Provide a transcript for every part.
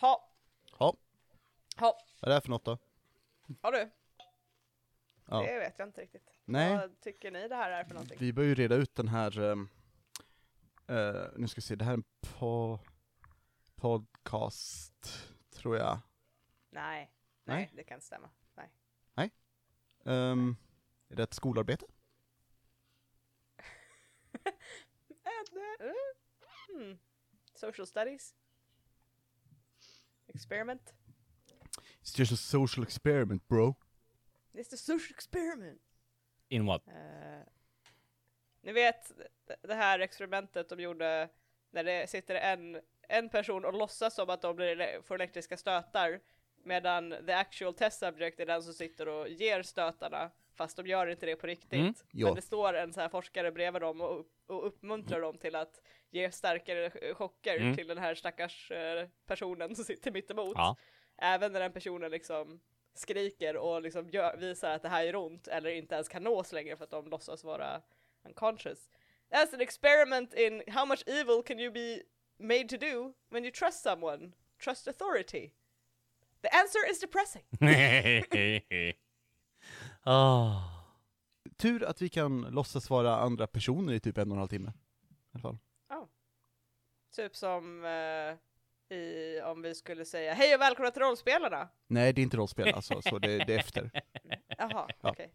Ha, Ja, ha, vad är det här för något då? har du? Ja. Det vet jag inte riktigt. Nej, Vad tycker ni det här är för någonting? vi bör ju reda ut den här, eh, nu ska vi se, det här är en po podcast, tror jag. Nej, nej, Nej. det kan inte stämma. Nej. Ehm, är det ett skolarbete? Eh, hmm. Social studies? Experiment? It's just a social experiment bro. It's the social experiment. In what? Eh, ni vet det- här experimentet de gjorde när det sitter en, en person och låtsas som att de blir, får elektriska stötar medan the actual test subject är den som sitter och ger stötarna fast de gör inte det på riktigt. Mm, ja. Men det står en så här forskare bredvid dem och, och uppmuntrar dem till att ge starkare chocker Mm. till den här stackars eh, personen som sitter mitt emot. Ja. Även när den personen liksom skriker och liksom gör, visar att det här gör ont eller inte ens kan nås längre för att de låtsas vara unconscious. That's an experiment in how much evil can you be made to do when you trust someone, trust authority. The answer is depressing. oh. Tur att vi kan låtsas vara andra personer i typ en och en halv timme. I alla fall. Typ som eh, i, om vi skulle säga hej och välkomna till rollspelarna. Nej, det är inte rollspel alltså, så det, det är efter. Jaha, Ja. okej.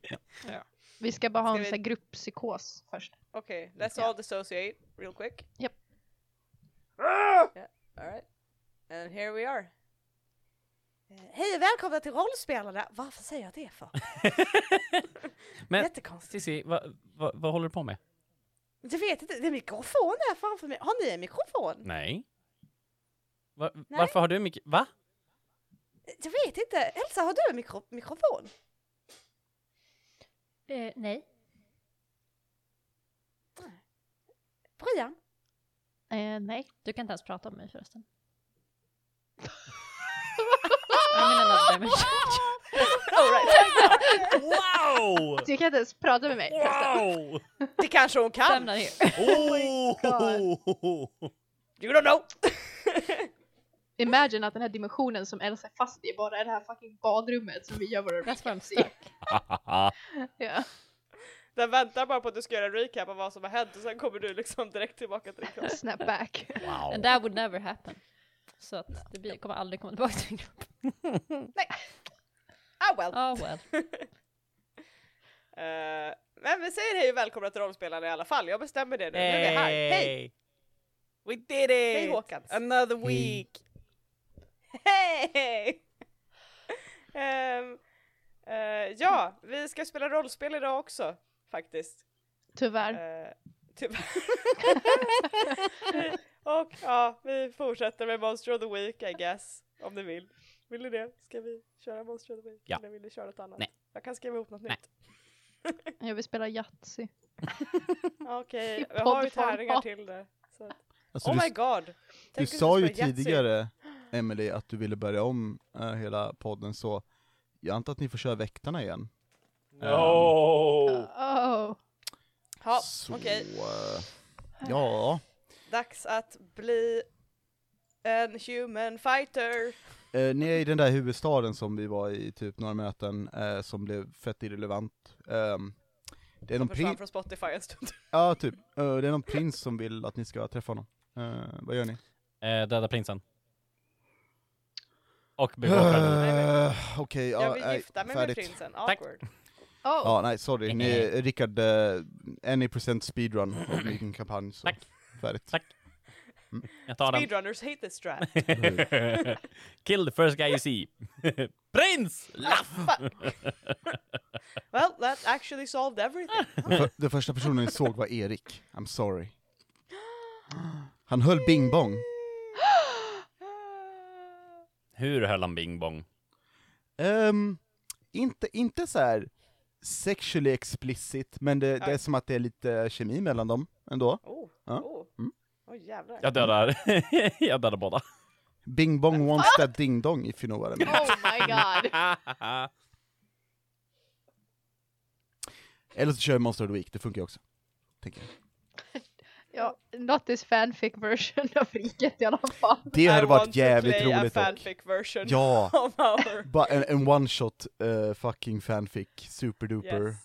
Vi ska bara ha Ska en vi- grupppsykos först. Okej, let's Ja. all dissociate real quick. Japp. Yeah, all right. And here we are. Eh, Hej och välkomna till rollspelarna! Varför säger jag det för? Men Jättekonstigt. Cissi, vad va, vad håller du på med? Jag vet inte, det är en mikrofon här framför mig. Har ni en mikrofon? Nej. Va, Varför har du mycket... Va? Jag vet inte. Elsa, har du en mikro mikrofon? Eh, nej. Brian? Eh, nej. Du kan inte ens prata om mig förresten. All right. Wow! Du kan inte ens prata med mig. Wow! Det kanske hon kan. Lämna here. Oh! You don't know. Imagine att den här dimensionen som Elsa är fast i bara är det här fucking badrummet som vi gör våra recaps i. Ja. Den väntar bara på att du ska göra en recap av vad som har hänt och sen kommer du liksom direkt tillbaka till din kropp. Snap back. wow. And that would never happen. Så att det blir, kommer aldrig komma tillbaka till min kropp. Ah well. Oh well. Eh, men vi säger hej och välkomna till rollspelarna i alla fall. Jag bestämmer det nu. Nu är vi här. Hej! We did it! Hej Håkans! Another week! Hej! Ehm, eh, ja, vi ska spela rollspel idag också, faktiskt. Tyvärr. Uh, tyvärr. Och ja, vi fortsätter med Monster of the Week, I guess. Om ni vill. Vill ni det? Ska vi köra Monster of the Week? Ja. Eller vill ni köra något annat? Nej. Jag kan skriva ihop något Nej. nytt. Jag vill spela Yatzy. Okej, I vi har ju tärningar till det. Så. att- Alltså, Oh du, my god! du Tänk om sa ju tidigare, Emily, att du ville börja om eh, hela podden, så jag antar att ni får köra väktarna igen. No! Oh. Ja, så, okej. eh, ja, Dags att bli en human fighter. Eh, ni är i den där huvudstaden som vi var i typ några möten, eh, som blev fett irrelevant. Ehm, det är Som någon försvann prins, från Spotify en stund. ja typ, Eh, det är någon prins som vill att ni ska träffa honom. Eh, vad gör ni? Eh, döda prinsen. Och begå självmord. Eh, Okej, ja, jag vill nej, gifta mig färdigt. med prinsen. Tack. Awkward. Oh. Ja, nej sorry. Ni, Rickard, uh, any percent speedrun av min kampanj, så Tack. färdigt. Tack. Jag tar den. Speedrunners hate this strat. Kill the first guy you see. Prins! Laff! well, that actually solved everything. Den, för, den första personen ni såg var Erik. I'm sorry. Han höll bing bong. Hur höll han bing bong? Ehm, inte, inte så här sexually explicit, men det, det är som att det är lite kemi mellan dem ändå. Oh, Ja. oh. Mm. Oj jävlar. Jag dödar, jag dödar båda. Bing bong wants that ding dong if you know what I mean. oh my god. Eller så kör jag Monster of the Week, det funkar ju också. Tänker jag. Ja, not this fanfic version av riket i alla fall. Det hade I varit jävligt roligt dock. fanfic version Ja, of our... bara en, en one shot eh, fucking fanfic, superduper. Yes.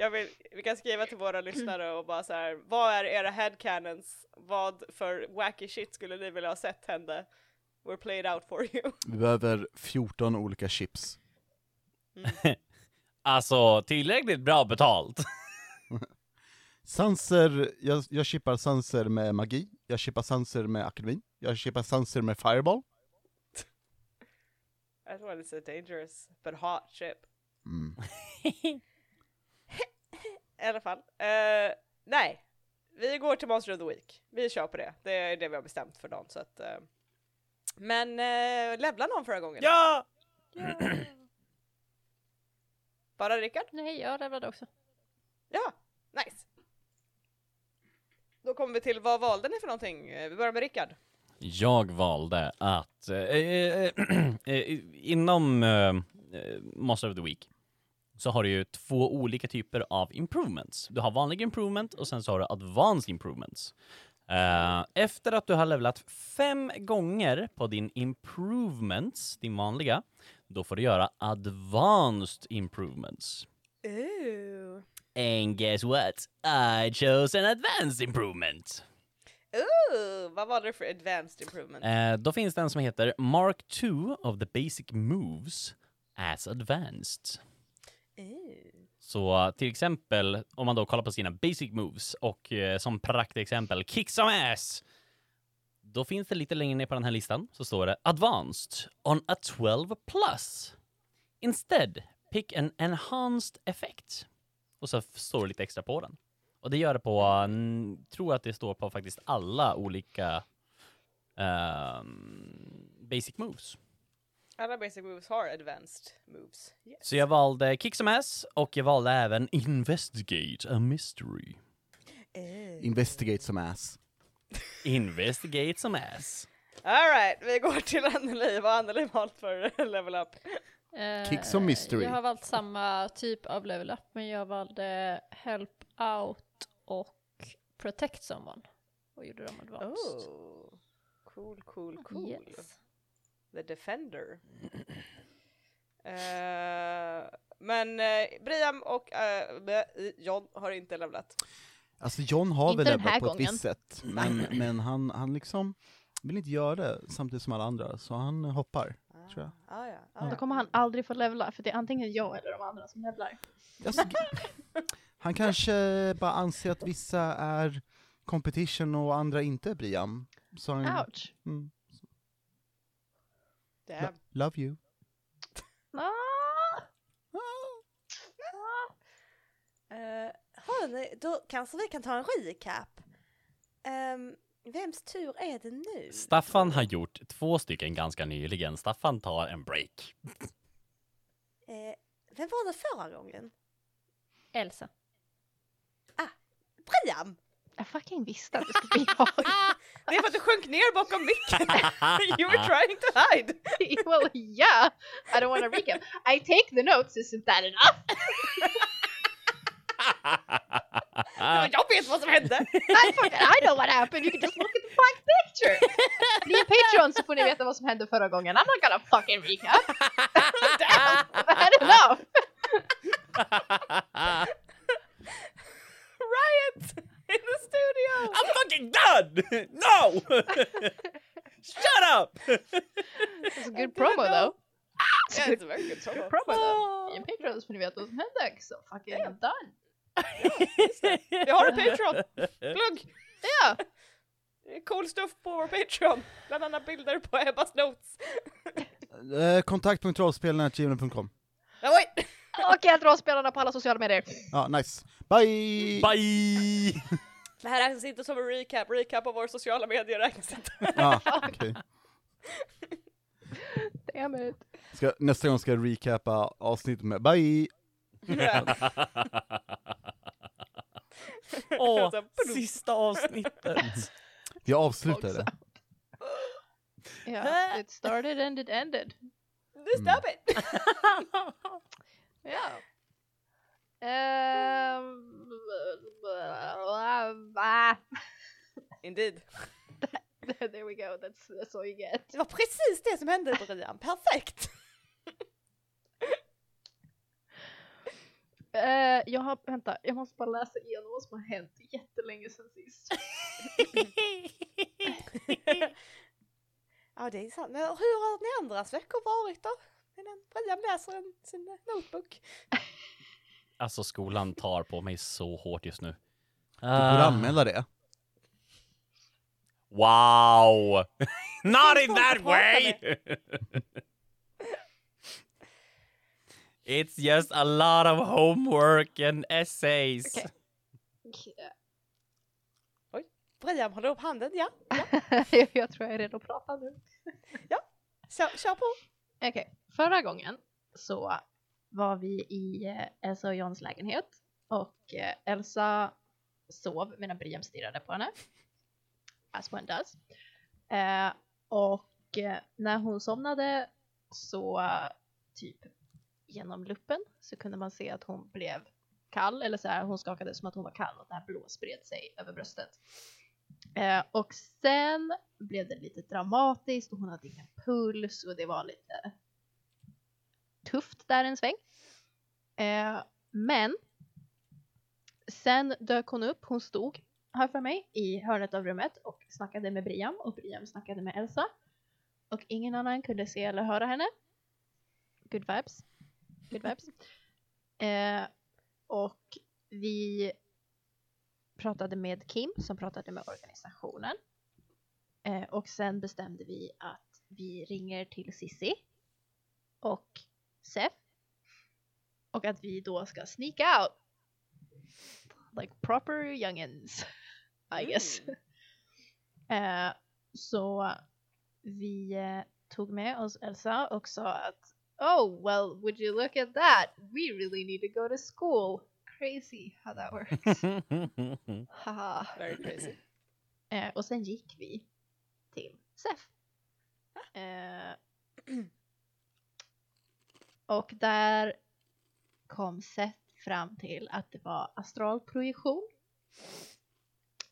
Jag vill, vi kan skriva till våra lyssnare och bara så här. vad är era headcanons? Vad för wacky shit skulle ni vilja ha sett hända? We're played out for you. Vi behöver 14 olika chips. Alltså, tillräckligt bra betalt. Sanser, jag, jag chippar Sanser med magi, jag chippar Sanser med akademin, jag chippar Sanser med fireball. That one is a dangerous but hot ship. Mm. I alla fall. Eh, nej, vi går till Monster of the Week. Vi kör på det. Det är det vi har bestämt för dagen. Så att, eh, men uh, levla någon förra gången? ja! Bara Rickard? Nej, jag levlade också. Ja, nice. Då kommer vi till vad valde ni för någonting? Vi börjar med Rickard. Jag valde att eh, eh, eh, inom Monster of the Week så har du ju två olika typer av improvements. Du har vanlig improvement och sen så har du advanced improvements. Eh, efter att du har levlat fem gånger på din improvements, din vanliga, då får du göra advanced improvements. Ooh. And guess what? I chose an advanced improvement. Ooh, vad var det för advanced improvement? Eh, då finns det en som heter Mark 2 of the basic moves as advanced. Så till exempel om man då kollar på sina basic moves och eh, som praktexempel kick some ass. Då finns det lite längre ner på den här listan så står det advanced on a 12 plus. Instead pick an enhanced effect. Och så står det lite extra på den. Och det gör det på, n- tror att det står på faktiskt alla olika um, basic moves. Alla basic moves har advanced moves. Yes. Så jag valde Kick Some Ass och jag valde även Investigate a Mystery. Ooh. Investigate some ass. Investigate Some Ass. Alright, vi går till Anneli. Vad har Anneli valt för level up? Eh, Kick some mystery. Jag har valt samma typ av level up, men jag valde help out och protect someone. Och gjorde dem advanced. Oh. Cool, cool, cool. Yes. The Defender. Eh, men uh, Briam och blä- John har inte levlat. Alltså John har Inte väl levlat på ett gången. visst sätt, men, men han, han liksom vill inte göra det samtidigt som alla andra, så han hoppar. Tror jag. Ah, ja, ah, Då ja. kommer han aldrig få levla, för det är antingen jag eller de andra som levlar. Alltså, han kanske bara anser att vissa är competition och andra inte, Briam. Så han, Ouch! mm, Damn. love you. Ah! Uh, hörni, då kanske vi kan ta en recap. Um, vems tur är det nu? Staffan har gjort två stycken ganska nyligen. Staffan tar en break. Eh, vem var det förra gången? Elsa. Briam! Jag fucking visste att det skulle bli jag. Det är för att du sjönk ner bakom micken. you were trying to hide. well, yeah! I don't want to recap. I take the notes, isn't that enough? Jag vet vad som hände. I, fucking, I know what happened, you can just look at the black picture! Bli en Patreon så får ni veta vad som hände förra gången. I'm not gonna fucking recap! Damn. I've had enough! Riot in the studio. I'm fucking done! No! Shut up! It's a good promo though. It's a Yeah, good it's a very good promo. though. Patreon så får ni veta vad som hände. So fucking I'm done. Vi har en Patreon. Plugg. Ja! Cool stuff på vår Patreon. Bland annat bilder på Ebbas notes. Eh, Kontakt.rollspelarna.gmail.com Ja, oj. Och helt rollspelarna på alla sociala medier. Ja, nice. Bye! Bye! Det här räknas inte som en recap. Recap av våra sociala medier räknas inte. Ja, okej. Damn it. Ska, nästa gång ska jag recapa avsnittet med bye! Åh, sista avsnittet. Jag avslutade. Yeah, it started and it ended. Stop it! Ja. Ah. Indeed. There we go, that's, that's all you get. Det var precis det som hände Brian, perfekt! Eh, jag har, vänta, jag måste bara läsa igenom vad som har hänt jättelänge sedan sist. ja det är sant, men hur har ni andras veckor varit då? Medan Brian läser en, sin notebook. Alltså skolan tar på mig så hårt just nu. Du borde Ah. anmäla det. Wow! Not in that way! It's just a lot of homework and essays. Okej. Brian håller upp handen, ja. jag, jag tror jag är redo att prata nu. Kör, kör på. Okej, förra gången så var vi i eh, Elsa och Johns lägenhet och eh, Elsa sov medan Brian stirrade på henne. As one does. Eh, och eh, när hon somnade så typ genom luppen så kunde man se att hon blev kall eller så här, hon skakade som att hon var kall och det här blå spred sig över bröstet. Eh, och sen blev det lite dramatiskt och hon hade ingen puls och det var lite tufft där en sväng. Eh, men sen dök hon upp, hon stod här för mig i hörnet av rummet och snackade med Brian och Brian snackade med Elsa. Och ingen annan kunde se eller höra henne. Good vibes. Good vibes. Eh, och vi pratade med Kim som pratade med organisationen. Eh, och sen bestämde vi att vi ringer till Sissi och Sef. Och att vi då ska sneak out. Like proper youngins. I guess. Eh, så vi eh, tog med oss Elsa och sa att Oh well, would you look at that? We really need to go to school. Crazy how that works. Haha. Very crazy. Eh, och sen gick vi till SEF. Eh, och där kom Seth fram till att det var astralprojektion.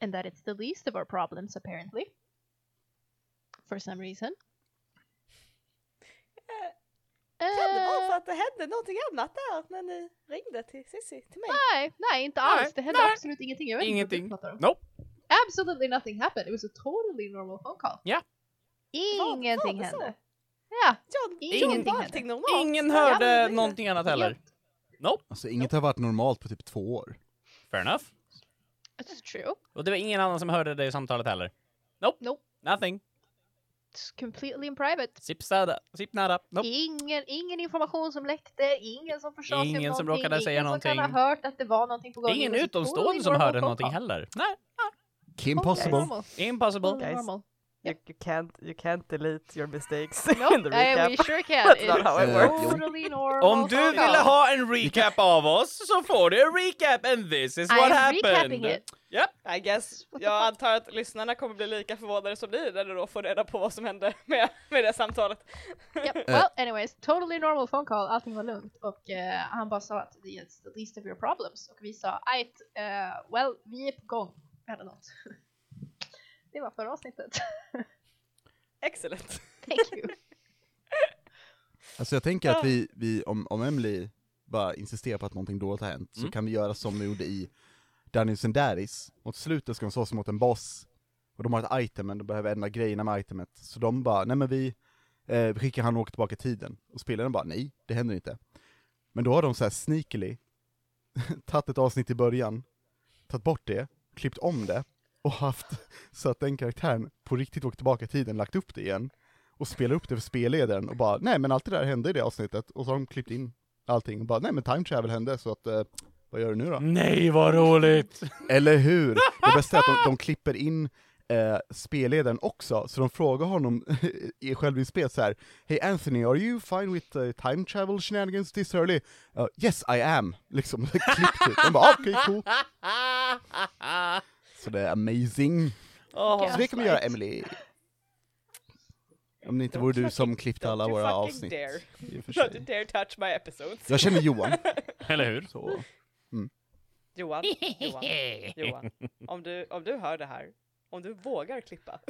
And that it's the least of our problems apparently. For some reason. Kan det vara Eh, för att det hände någonting annat där när ni ringde till Cissi, till mig? nej, nej inte alls. Nej, det hände nej. absolut ingenting. Jag vet Ingenting. inte vad. Nope. Absolutely nothing happened. It was a totally normal phone call. Ja. var Ingenting det så? hände. Ja, John, Ingenting John hände. normalt. Ingen Nej, hörde längre. någonting annat heller. Nope. Alltså inget har varit normalt på typ två år. Fair enough. It's true. Och det var ingen annan som hörde det i samtalet heller. Nope. Nope. Nothing. It's completely in private. Zip sada. Zip nada. Nope. Ingen, ingen information som läckte, ingen som om Ingen som någonting, råkade säga ingen som kan någonting. ha hört att det var någonting på gång. Ingen utomstående som hörde någonting heller. Nej. Normal. Impossible. Totally Guys. You, you can't, you can't delete your mistakes Nope, in the recap. we sure can. That's not how it Eh, works. Totally normal Om du ville call. ha en recap av oss så får du en recap and this is what I'm happened. recapping it. Yep. I guess, jag antar att lyssnarna kommer bli lika förvånade som ni när de då får reda på vad som hände med, med det samtalet. Yep. Well, anyways, totally normal phone call, allting var lugnt och eh, han bara sa att it's the least of your problems och vi sa uh, well, vi är på gång eller något. Det var förra avsnittet. Excellent. Thank you. Alltså jag tänker att vi, vi om, om Emily bara insisterar på att någonting dåligt har hänt, så Mm. kan vi göra som vi gjorde i Dungeons and Daddies. Mot slutet ska de slåss mot en boss, och de har ett item, men de behöver ändra grejerna med itemet. Så de bara, nej men vi, eh, vi skickar han och åker tillbaka i tiden. Och spelaren bara, nej, det händer inte. Men då har de så här sneakily tagit ett avsnitt i början, tagit bort det, klippt om det, och haft så att den karaktären på riktigt åkt tillbaka i tiden, lagt upp det igen, och spelar upp det för spelledaren och bara, nej men allt det där hände i det avsnittet, och så har de klippt in allting och bara, nej men time travel hände, så att, eh, vad gör du nu då? Nej vad roligt! Eller hur? Det bästa är att de, de klipper in eh, spelledaren också, så de frågar honom i självinspel så här Hey Anthony, are you fine with uh, time travel shenanigans this early? Uh, yes I am, liksom, klippt ut. De bara, ah, okej, cool. Så det är amazing. Åh, Så det kan vi göra Emily. Om det inte vore du som klippte alla våra avsnitt. Dare. Don't you dare touch my episodes. Jag känner Johan, Eller hur? så Johan, Johan, Johan. Om du, om du hör det här Om du vågar klippa.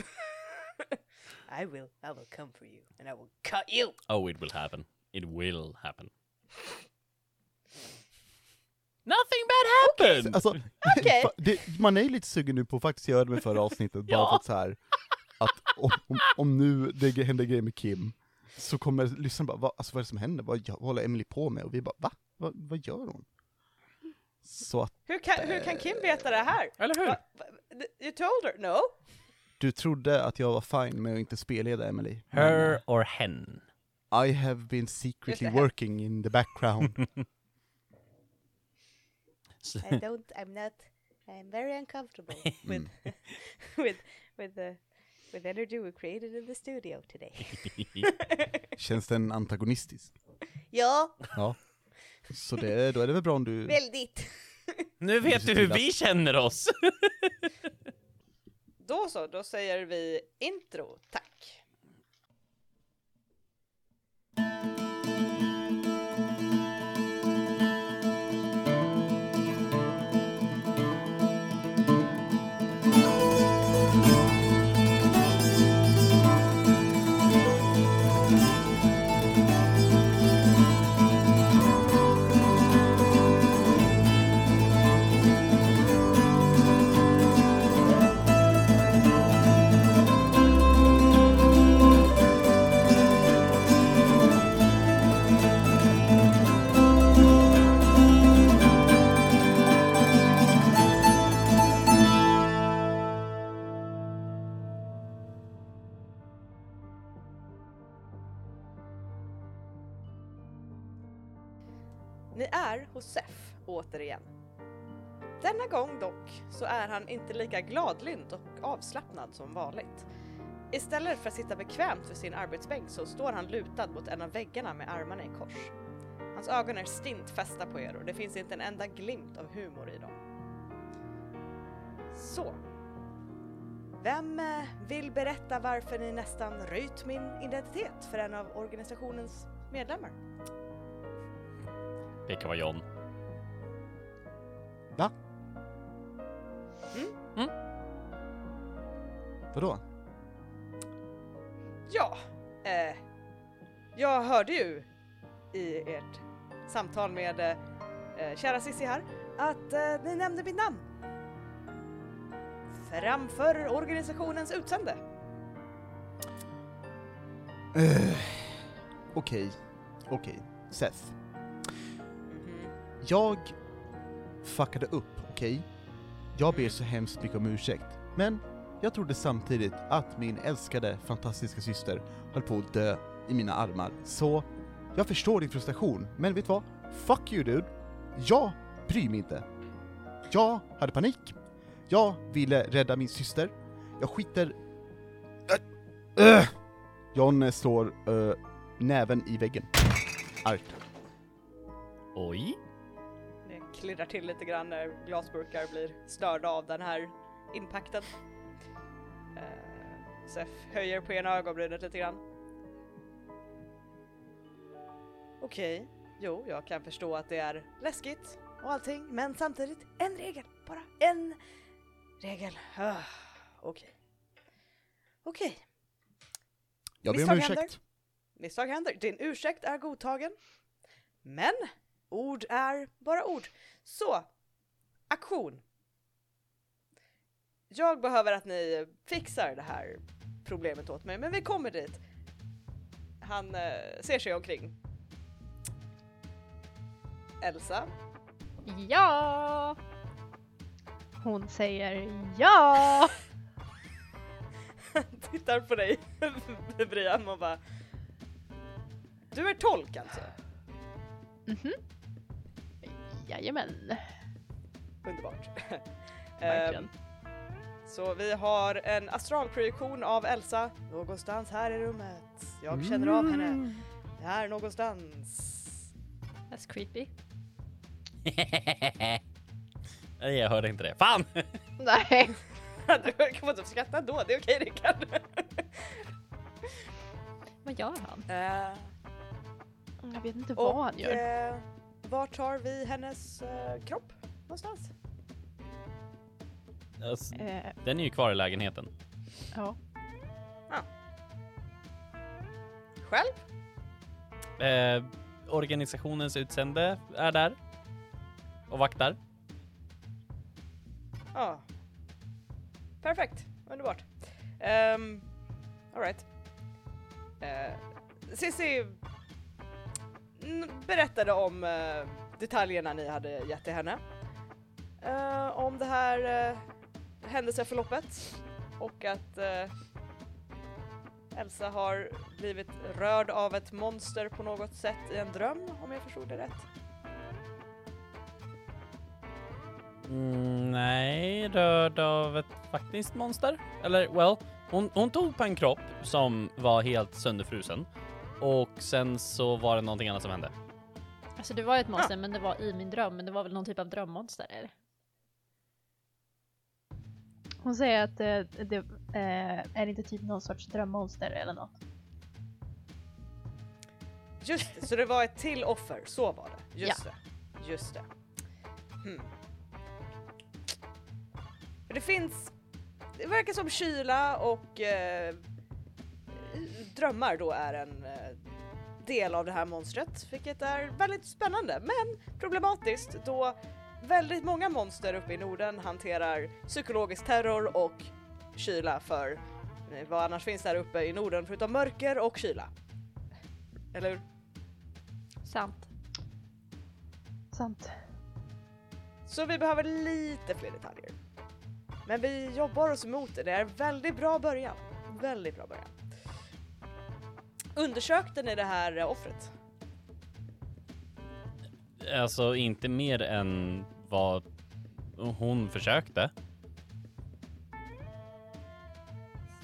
I will, I will come for you and I will cut you. Oh, it will happen. It will happen. Nothing bad happened! Alltså, fa- det, man är ju lite sugen nu på att faktiskt göra det med förra avsnittet, bara Ja. för att så här att om, om, om nu det händer grejer med Kim, så kommer lyssnarna bara, vad, alltså vad är det som händer? Vad, vad håller Emily på med? Och vi bara, va? Vad, vad gör hon? Så att Hur kan, hur kan Kim veta det här? Eller hur? Va- va- You told her? No? du trodde att jag var fine med att inte spelleda Emily. Her or hen? I have been secretly working in the background. I don't, I'm not, I'm very uncomfortable with, with, with the, with energy we created in the studio today. Känns den antagonistisk? ja, Ja. Så det, då är det väl bra om du... väldigt. nu vet du hur vi känner oss! Då så, då säger vi intro, tack. Inte lika gladlynt och avslappnad som vanligt. Istället för att sitta bekvämt vid sin arbetsbänk så står han lutad mot en av väggarna med armarna i kors. Hans ögon är stint fästa på er och det finns inte en enda glimt av humor i dem. Så. Vem eh, vill berätta varför ni nästan röjt min identitet för en av organisationens medlemmar? Det kan vara John. Va? Mm? Mm. Vadå? Ja, eh, jag hörde ju i ert samtal med eh, kära Cissi här att eh, ni nämnde mitt namn. Framför organisationens utsände. Eh, Okej, okej. Seth. Mhm. Jag fuckade upp, okej? Jag ber så hemskt mycket om ursäkt, men jag trodde samtidigt att min älskade, fantastiska syster höll på att dö i mina armar. Så, jag förstår din frustration, men vet du vad? Fuck you dude! Jag bryr mig inte. Jag hade panik. Jag ville rädda min syster. Jag skiter... Äh, äh. John slår äh, näven i väggen. Argt. Oj. Det klirrar till lite grann när glasburkar blir störda av den här impacten. Uh, Sef höjer på ena ögonbrynet lite grann. Okej, jo, jag kan förstå att det är läskigt och allting, men samtidigt en regel, bara en regel. Ah, Okej. Okej, Jag ber om Misstag ursäkt. händer. misstag händer. Din ursäkt är godtagen. Men ord är bara ord. Så, aktion. Jag behöver att ni fixar det här problemet åt mig, men vi kommer dit. Han eh, ser sig omkring. Elsa, Ja! Hon säger ja! tittar på dig, Brian, och bara Du är tolk alltså? Mhm. Jajamän, Underbart. verkligen. Ehm, Så vi har en astralprojektion av Elsa någonstans här i rummet. Jag känner av henne. Här någonstans. That's creepy. Nej, jag hörde inte det. Fan! Nej. Du kan inte skratta ändå, det är okej Rickard. Vad gör han? Eh, Jag vet inte vad och han gör. eh, var tar vi hennes eh, kropp någonstans? Alltså, Eh, den är ju kvar i lägenheten. ja. Själv? Eh, organisationens utsände är där och vaktar. Ja. Perfekt, underbart. Um, Alright. Uh, Cissi n- berättade om eh, detaljerna ni hade gett till henne. Eh, om det här uh, händelseförloppet och att eh, Elsa har blivit rörd av ett monster på något sätt i en dröm, om jag förstod det rätt. Mm, nej, rörd av ett faktiskt monster. Eller well, hon, hon tog på en kropp som var helt sönderfrusen. Och sen så var det någonting annat som hände. Alltså det var ju ett monster men det var i min dröm, men det var väl någon typ av drömmonster eller? Hon säger att det, det eh, är inte typ någon sorts drömmonster eller något. Just det, så det var ett till offer, så var det. Just det. Just det. Hmm. För Det finns, det verkar som kyla och eh, drömmar då är en eh, del av det här monstret, vilket är väldigt spännande men problematiskt då väldigt många monster uppe i Norden hanterar psykologisk terror och kyla för eh, vad annars finns där uppe i Norden förutom mörker och kyla. Eller hur? Sant. Sant. Så vi behöver lite fler detaljer. Men vi jobbar oss emot det, det är en väldigt bra början. Väldigt bra början. Undersökte ni det här eh, offret? Alltså inte mer än vad hon försökte.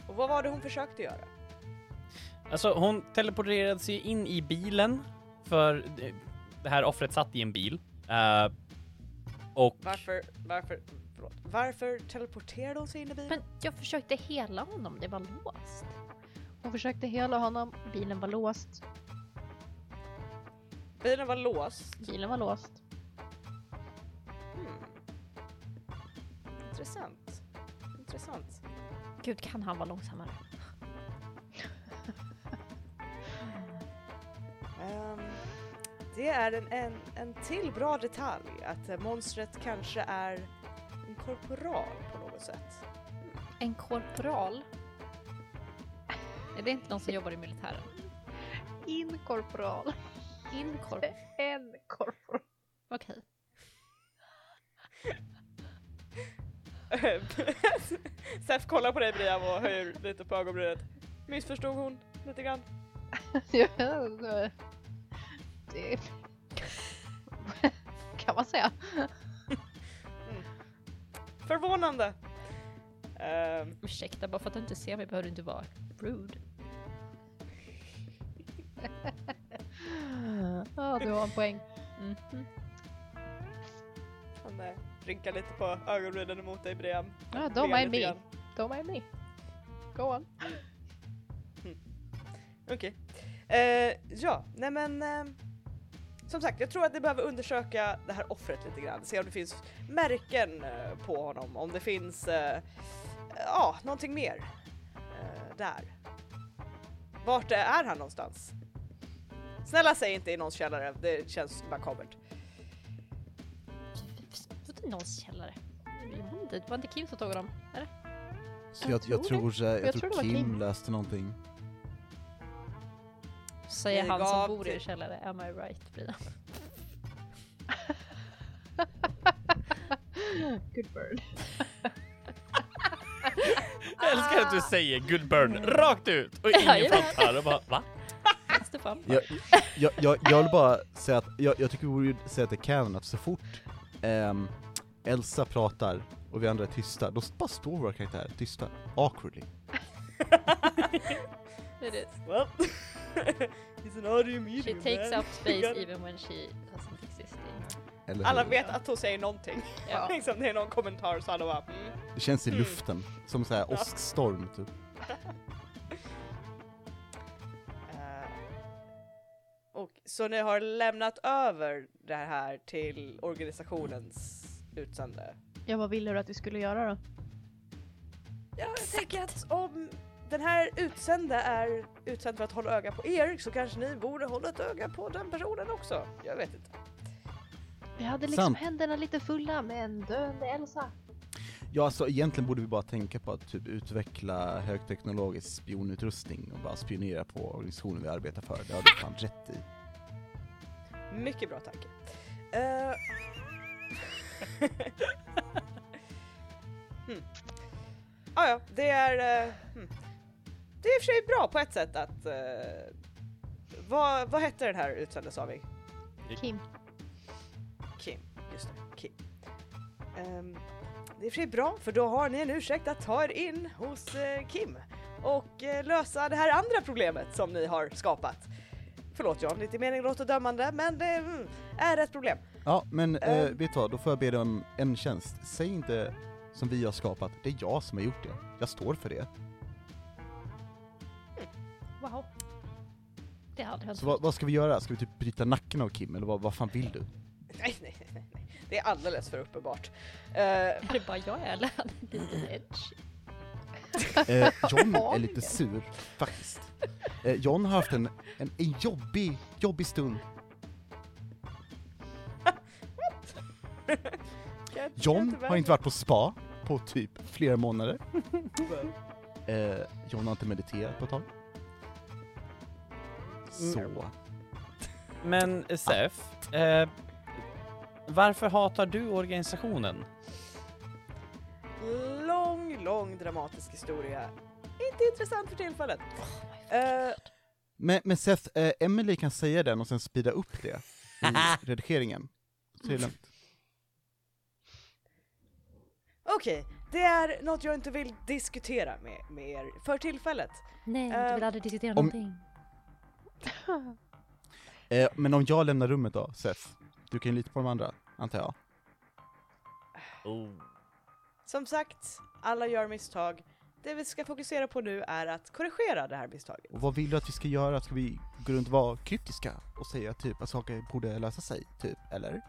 Och vad var det hon försökte göra? Alltså hon teleporterade sig in i bilen för det- här offret satt i en bil. Eh, och Varför, varför, förlåt, varför teleporterade hon sig in i bilen? Men jag försökte hela honom, det var låst. Hon försökte hela honom, bilen var låst. Bilen var låst. Bilen var låst. Hmm. Intressant. Intressant. Gud, kan han vara långsammare? Ehm, det är en, en, en till bra detalj, att eh, monstret kanske är en korporal på något sätt. En korporal? Är det inte någon som jobbar i militären? Inkorporal. Inkorp... En korporal. Okej. Sef kollar på dig Brian och höjer lite på ögonbrynet. Missförstod hon lite grann? det kan man säga. Förvånande! Ehm, Ursäkta, bara för att du inte ser mig behöver du inte vara rude. Ja, du har en poäng. Mhm. han eh, rynkar lite på ögonbrynen emot dig Brian. Ja, Ler don't mind me. Don't mind me. Go on. Okej. Eh, ja, nej men eh, som sagt, jag tror att ni behöver undersöka det här offret lite grann, se om det finns märken eh, på honom, om det finns eh, ja, någonting mer där. Vart är han någonstans? Snälla säg inte i någons källare, det känns makabert. Vadå någons källare? Det var inte Kim som tog dem, eller? Så Jag jag, jag, tror jag, Jag tror tror Kim, Kim. läste någonting. Säger han som bor i en källare. Am I right, Brian? Good bird. jag älskar att du säger good burn rakt ut och ingen fattar och bara va? Jag, jag, jag, jag vill bara säga att, jag, jag tycker vi borde säga att det är canon att så fort ehm, Elsa pratar och vi andra är tysta, då bara står våra karaktärer tysta, awkwardly. It is. Well, he's an audio medium She takes man. up space even when she doesn't Eller Alla hur? vet att hon säger någonting. Ja. liksom, det är någon kommentar så alla bara mm. Det känns i Mm. luften, som såhär Ja. åskstorm typ. Eh, och så ni har lämnat över det här till organisationens utsände? Ja, vad ville du att vi skulle göra då? tänker att om den här utsända är utsänd för att hålla öga på er så kanske ni borde hålla ett öga på den personen också. Jag vet inte. Vi hade liksom Sant. händerna lite fulla med en döende Elsa. Ja, alltså egentligen borde vi bara tänka på att typ utveckla högteknologisk spionutrustning och bara spionera på organisationen vi arbetar för. Det har du fan rätt i. Mycket bra tanke. Uh... hmm. ah, ja, det är... eh, hmm. Det är i och för sig bra på ett sätt att... eh, vad, vad hette den här utsända sa vi? Kim. Just det, Kim. Ehm, det är och för sig bra för då har ni en ursäkt att ta er in hos eh, Kim och eh, lösa det här andra problemet som ni har skapat. Förlåt John, lite mening låter dömande men det mm, är ett problem. Ja, men eh, Eh. vet du vad, då får jag be dig om en tjänst. Säg inte som vi har skapat, det är jag som har gjort det. Jag står för det. Wow. Det hade hänt. Så vad, vad ska vi göra? Ska vi typ bryta nacken av Kim, eller vad, vad fan vill du? Nej, nej, nej. Det är alldeles för uppenbart. Eh, Är det bara jag eller han är lite edge? Eh, John är lite sur, faktiskt. Eh, John har haft en, en, en jobbig, jobbig stund. John har inte varit på spa på typ flera månader. Eh, John har inte mediterat på ett tag. Så. Men Sef, eh, varför hatar du organisationen? Lång, lång dramatisk historia. Inte intressant för tillfället. Eh, Men, men Seth, eh, Emily kan säga den och sen speeda upp det i redigeringen. Så är det lugnt. Okej, det är något jag inte vill diskutera med, med er för tillfället. Nej, Eh, du vill aldrig diskutera om- någonting. Eh, men om jag lämnar rummet då, Seth? Du kan ju lita på de andra, antar jag. Oh. Som sagt, alla gör misstag. Det vi ska fokusera på nu är att korrigera det här misstaget. Och vad vill du att vi ska göra? Ska vi gå runt och vara kryptiska och säga typ att saker borde lösa sig, typ? Eller?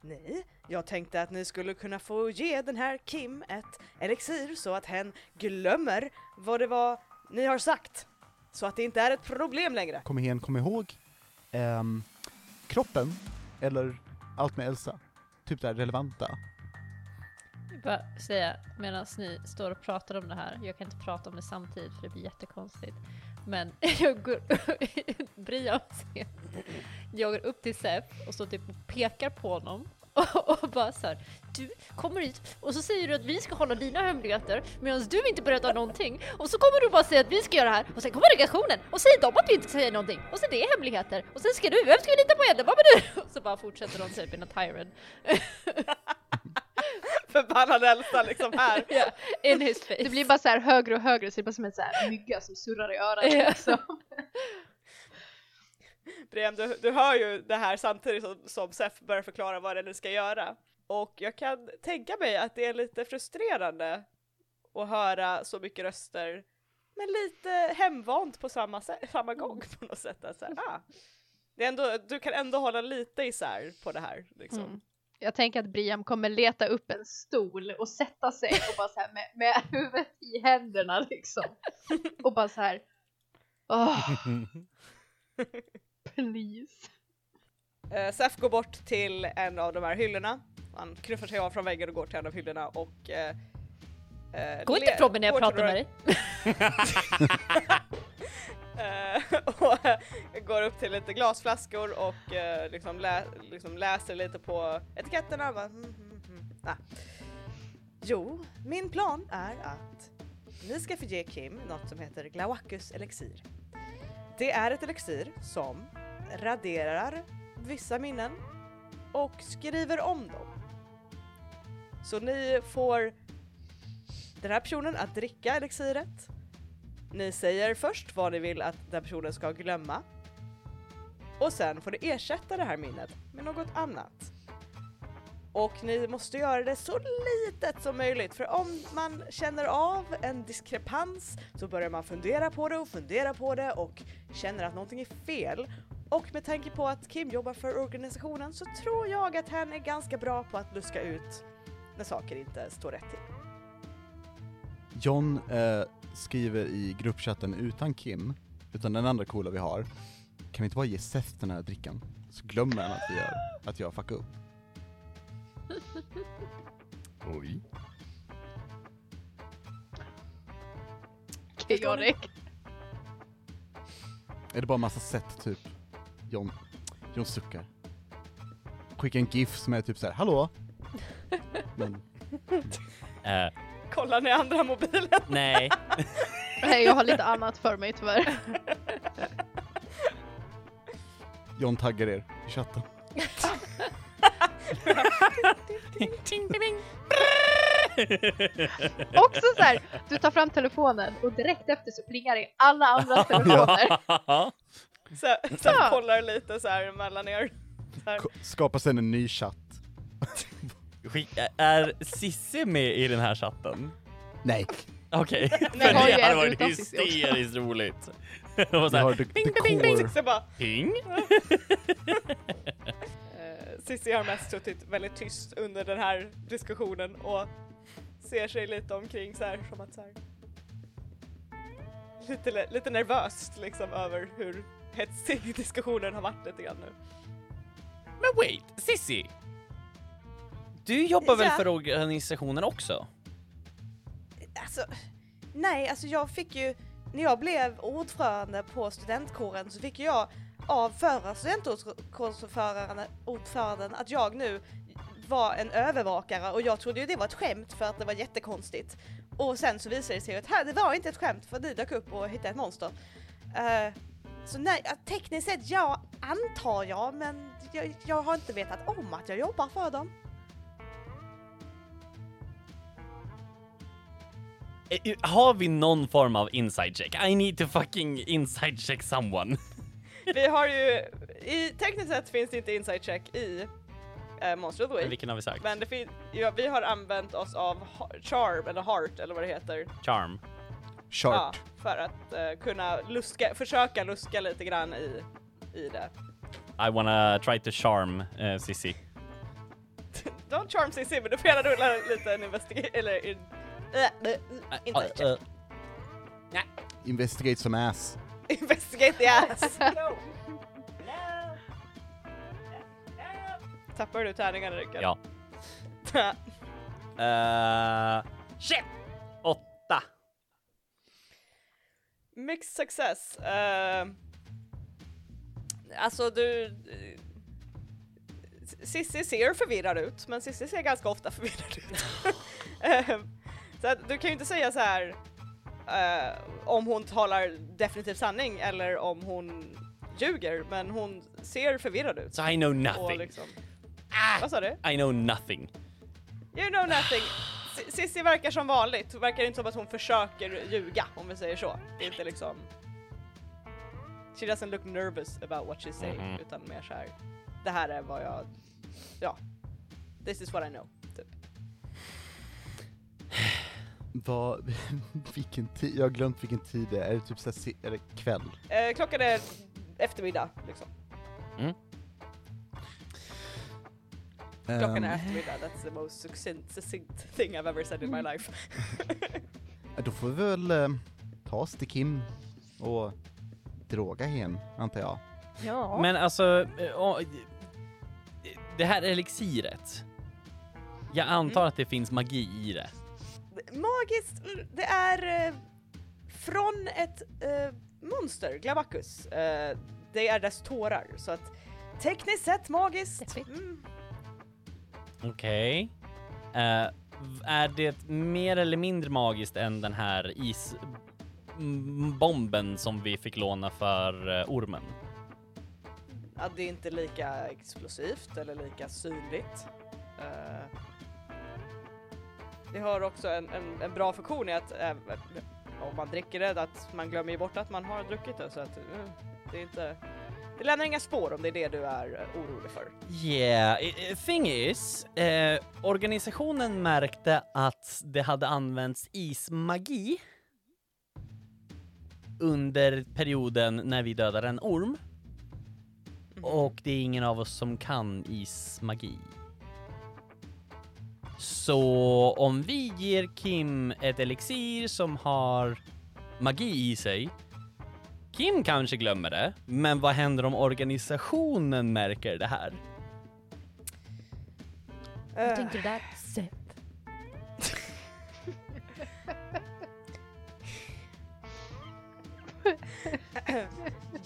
Nej, jag tänkte att ni skulle kunna få ge den här Kim ett elixir så att hen glömmer vad det var ni har sagt. Så att det inte är ett problem längre. Kom igen, kom ihåg ehm, kroppen, eller allt med Elsa. Typ det här relevanta. Jag Bara säga, medan ni står och pratar om det här, jag kan inte prata om det samtidigt för det blir jättekonstigt. Men jag går, Brian jag går upp till Sef och så typ pekar på honom och, och bara så här, du kommer hit och så säger du att vi ska hålla dina hemligheter medan du inte berättar någonting och så kommer du bara säga att vi ska göra det här och sen kommer delegationen och säger de att vi inte ska säga någonting och sen det är hemligheter och sen ska du, vem ska vi lita på egentligen? Vad du? Och så bara fortsätter de typ in a tyrant. Förbannad Elsa liksom här. Ja, in his face. Det blir bara så här högre och högre så det är bara som en så här mygga som surrar i örat Ja. liksom. Brem, du, du hör ju det här samtidigt som, som Sef börjar förklara vad det är ni ska göra. Och jag kan tänka mig att det är lite frustrerande att höra så mycket röster, men lite hemvant på samma, samma gång på något sätt. Alltså, ah. det är ändå, du kan ändå hålla lite isär på det här. Liksom. Mm. Jag tänker att Briam kommer leta upp en stol och sätta sig och bara så här med, med huvudet i händerna liksom. Och bara så här. Åh, please. Uh, Sef går bort till en av de här hyllorna. Han knuffar sig av från väggen och går till en av hyllorna och uh, uh, Gå inte ifrån mig när jag pratar med dig. Eh, och eh, går upp till lite glasflaskor och eh, liksom, lä liksom läser lite på etiketterna. Bara, mm, mm, mm. Ah. Jo, min plan är att ni ska få ge Kim något som heter Glauacus elixir. Det är ett elixir som raderar vissa minnen och skriver om dem. Så ni får den här personen att dricka elixiret ni säger först vad ni vill att den personen ska glömma. Och sen får ni ersätta det här minnet med något annat. Och ni måste göra det så litet som möjligt för om man känner av en diskrepans så börjar man fundera på det och fundera på det och känner att någonting är fel. Och med tanke på att Kim jobbar för organisationen så tror jag att han är ganska bra på att luska ut när saker inte står rätt till. John eh, skriver i gruppchatten utan Kim, utan den andra coola vi har, kan vi inte bara ge Seth den här drickan? Så glömmer han att vi gör, att jag fuckar upp. Oj. Chaotic. Är det bara massa sätt typ? John, John suckar. Skicka en GIF som är typ såhär, hallå? Men, Eh, Kollar ni andra mobilen? nej. Nej, jag har lite annat för mig tyvärr. John taggar er i chatten. Också så här, du tar fram telefonen och direkt efter så plingar det i alla andras telefoner. Så, så Ja. kollar lite så här mellan er. Så här. Ko- Skapar sen en ny chatt. Skick- Är Sissi med i den här chatten? Nej, Okej, för Vi har ju det hade en varit utan Cissi också. hysteriskt roligt. Och så vi har the, the core. Så bara, ping. Cissi har mest suttit väldigt tyst under den här diskussionen och ser sig lite omkring så här som att så här. Lite, lite nervöst liksom över hur hetsig diskussionen har varit lite grann nu. Men wait, Sissi! Du jobbar väl Ja. för organisationen också? Alltså, nej, alltså jag fick ju, när jag blev ordförande på studentkåren så fick jag av förra studentordföranden att jag nu var en övervakare och jag trodde ju det var ett skämt för att det var jättekonstigt. Och sen så visade det sig att här, det var inte ett skämt för ni dök upp och hittade ett monster. Uh, så nej, tekniskt sett ja, antar jag, men jag, jag har inte vetat om att jag jobbar för dem. Eh, har vi någon form av inside check? I need to fucking inside check someone. Vi har ju, i, tekniskt sett finns det inte inside check i uh, Monster of the Week. Vilken har vi sagt? Men det fin- ja, vi har använt oss av ha- Charm eller Heart eller vad det heter. Charm. Sharp. Ja, för att eh, kunna luska, försöka luska lite grann i, i det. I wanna try to charm uh, Sissi. Don't charm Cissi men du får gärna rulla lite en investigation eller in, äh, äh, inside check. Uh, Investigate some ass. Investigate the ass. Tappar du tärningarna Rickard? Ja. uh, shit! Åtta. Mixed success. Uh, alltså du... Cissi ser förvirrad ut, men Cissi ser ganska ofta förvirrad ut. Eh, så att du kan ju inte säga så här eh, om hon talar definitiv sanning eller om hon ljuger, men hon ser förvirrad ut. So I know nothing. liksom, Ah, vad sa du? I know nothing. You know nothing. S- Cissi verkar som vanligt, verkar inte som att hon försöker ljuga om vi säger så. Det är inte liksom... She doesn't look nervous about what she's saying, Mhm. utan mer så här. Det här är vad jag... Ja. This is what I know. Vad, vilken tid, jag har glömt vilken tid det är. Är det typ såhär, se- är det kväll? Eh, klockan är eftermiddag, liksom. Klockan är Ehm, eftermiddag, that's the most succinct, succinct thing I've ever said in my life. Då får vi väl eh, ta oss till Kim och droga hen, antar jag. Ja. Men alltså, eh, å- det här elixiret. Jag antar att det finns magi i det. Magiskt, det är eh, från ett eh, monster, Glabacus. Eh, det är dess tårar, så att tekniskt sett magiskt. Mm. Okej. Eh, v- är det mer eller mindre magiskt än den här isbomben som vi fick låna för eh, ormen? Ja, det är inte lika explosivt eller lika synligt. Eh, det har också en, en, en bra funktion i att eh, om man dricker det, att man glömmer bort att man har druckit det så att eh, det är inte det lämnar inga spår om det är det du är eh, orolig för. Yeah, thing is, eh, organisationen märkte att det hade använts ismagi under perioden när vi dödade en orm och det är ingen av oss som kan ismagi. Så om vi ger Kim ett elixir som har magi i sig, Kim kanske glömmer det, men vad händer om organisationen märker det här? Hur Eh, tänkte du där? Seth.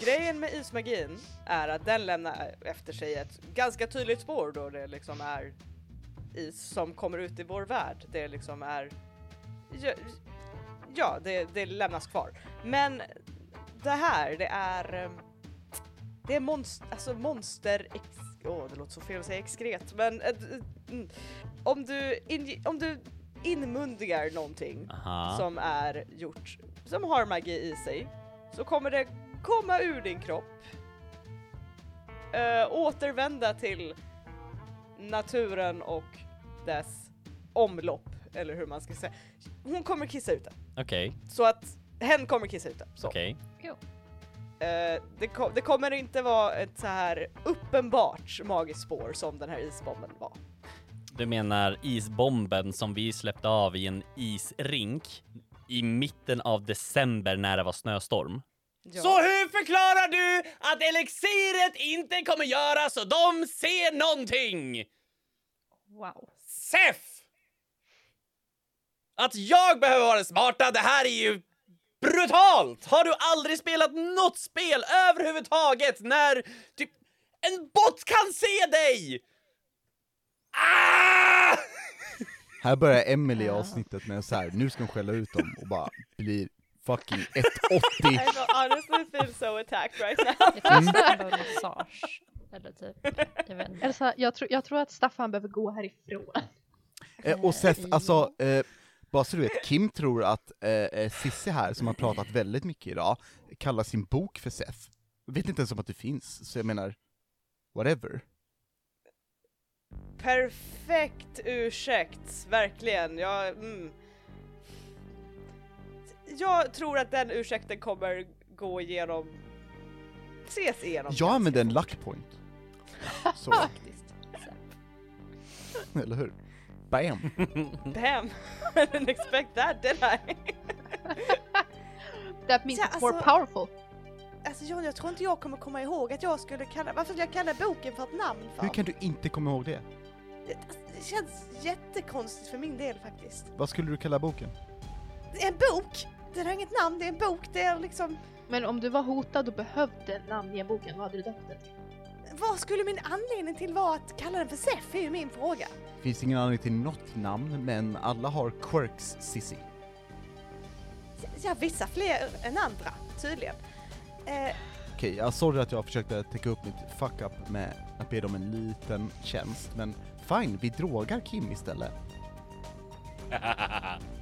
Grejen med ismagin är att den lämnar efter sig ett ganska tydligt spår då det liksom är is som kommer ut i vår värld. Det liksom är... Ja, det, det lämnas kvar. Men det här, det är... eh, Det är monster, alltså monster... Åh, det låter så fel att säga exkret, men... eh, mm. om du, in, om du inmundigar någonting Aha. som är gjort, som har magi i sig, så kommer det komma ur din kropp, äh, återvända till naturen och dess omlopp, eller hur man ska säga. Hon kommer kissa ut det, Okej, så att hen kommer kissa ut det. Så. okej. Eh, det, ko- det kommer inte vara ett så här uppenbart magiskt spår som den här isbomben var. Du menar isbomben som vi släppte av i en isrink i mitten av december när det var snöstorm? Ja. Så hur förklarar du att elixiret inte kommer göra så de ser någonting? Wow. Sef! Att jag behöver vara den smarta, det här är ju brutalt! Har du aldrig spelat något spel överhuvudtaget när typ en bot kan se dig? Ah! Här börjar Emily avsnittet med så här, nu ska hon skälla ut dem och bara blir fucking 1,80. I don't honestly feel so attacked right now. Det finns mm. en massage. Eller typ, jag vet inte. Elsa, jag, tror- jag tror att Staffan behöver gå härifrån. Eh, och Seth, alltså, eh, bara så du vet, Kim tror att eh, eh, Sissi här, som har pratat väldigt mycket idag, kallar sin bok för Seth. Vet inte ens om att det finns, så jag menar, whatever. Perfekt ursäkt, verkligen. Jag, mm. jag tror att den ursäkten kommer gå igenom, ses igenom. Jag använder en luck point. Så, Faktiskt. Eller hur? Bam! Damn, I didn't expect that did I? That means Ja, it's more alltså- powerful. Alltså John, jag tror inte jag kommer komma ihåg att jag skulle kalla, varför skulle jag kalla boken för ett namn för? Hur kan du inte komma ihåg det? det, det känns jättekonstigt för min del faktiskt. Vad skulle du kalla boken? Det är en bok! Den har inget namn, det är en bok, det är liksom, Men om du var hotad och behövde namn i en boken, vad hade du döpt den till? Vad skulle min anledning till vara att kalla den för Sef är ju min fråga. Finns ingen anledning till något namn, men alla har quirks, Sissi. Ja, vissa fler än andra, tydligen. Eh, Okej, jag sorry att jag försökte täcka upp mitt fuck-up med att be dem en liten tjänst, men fine, vi drogar Kim istället.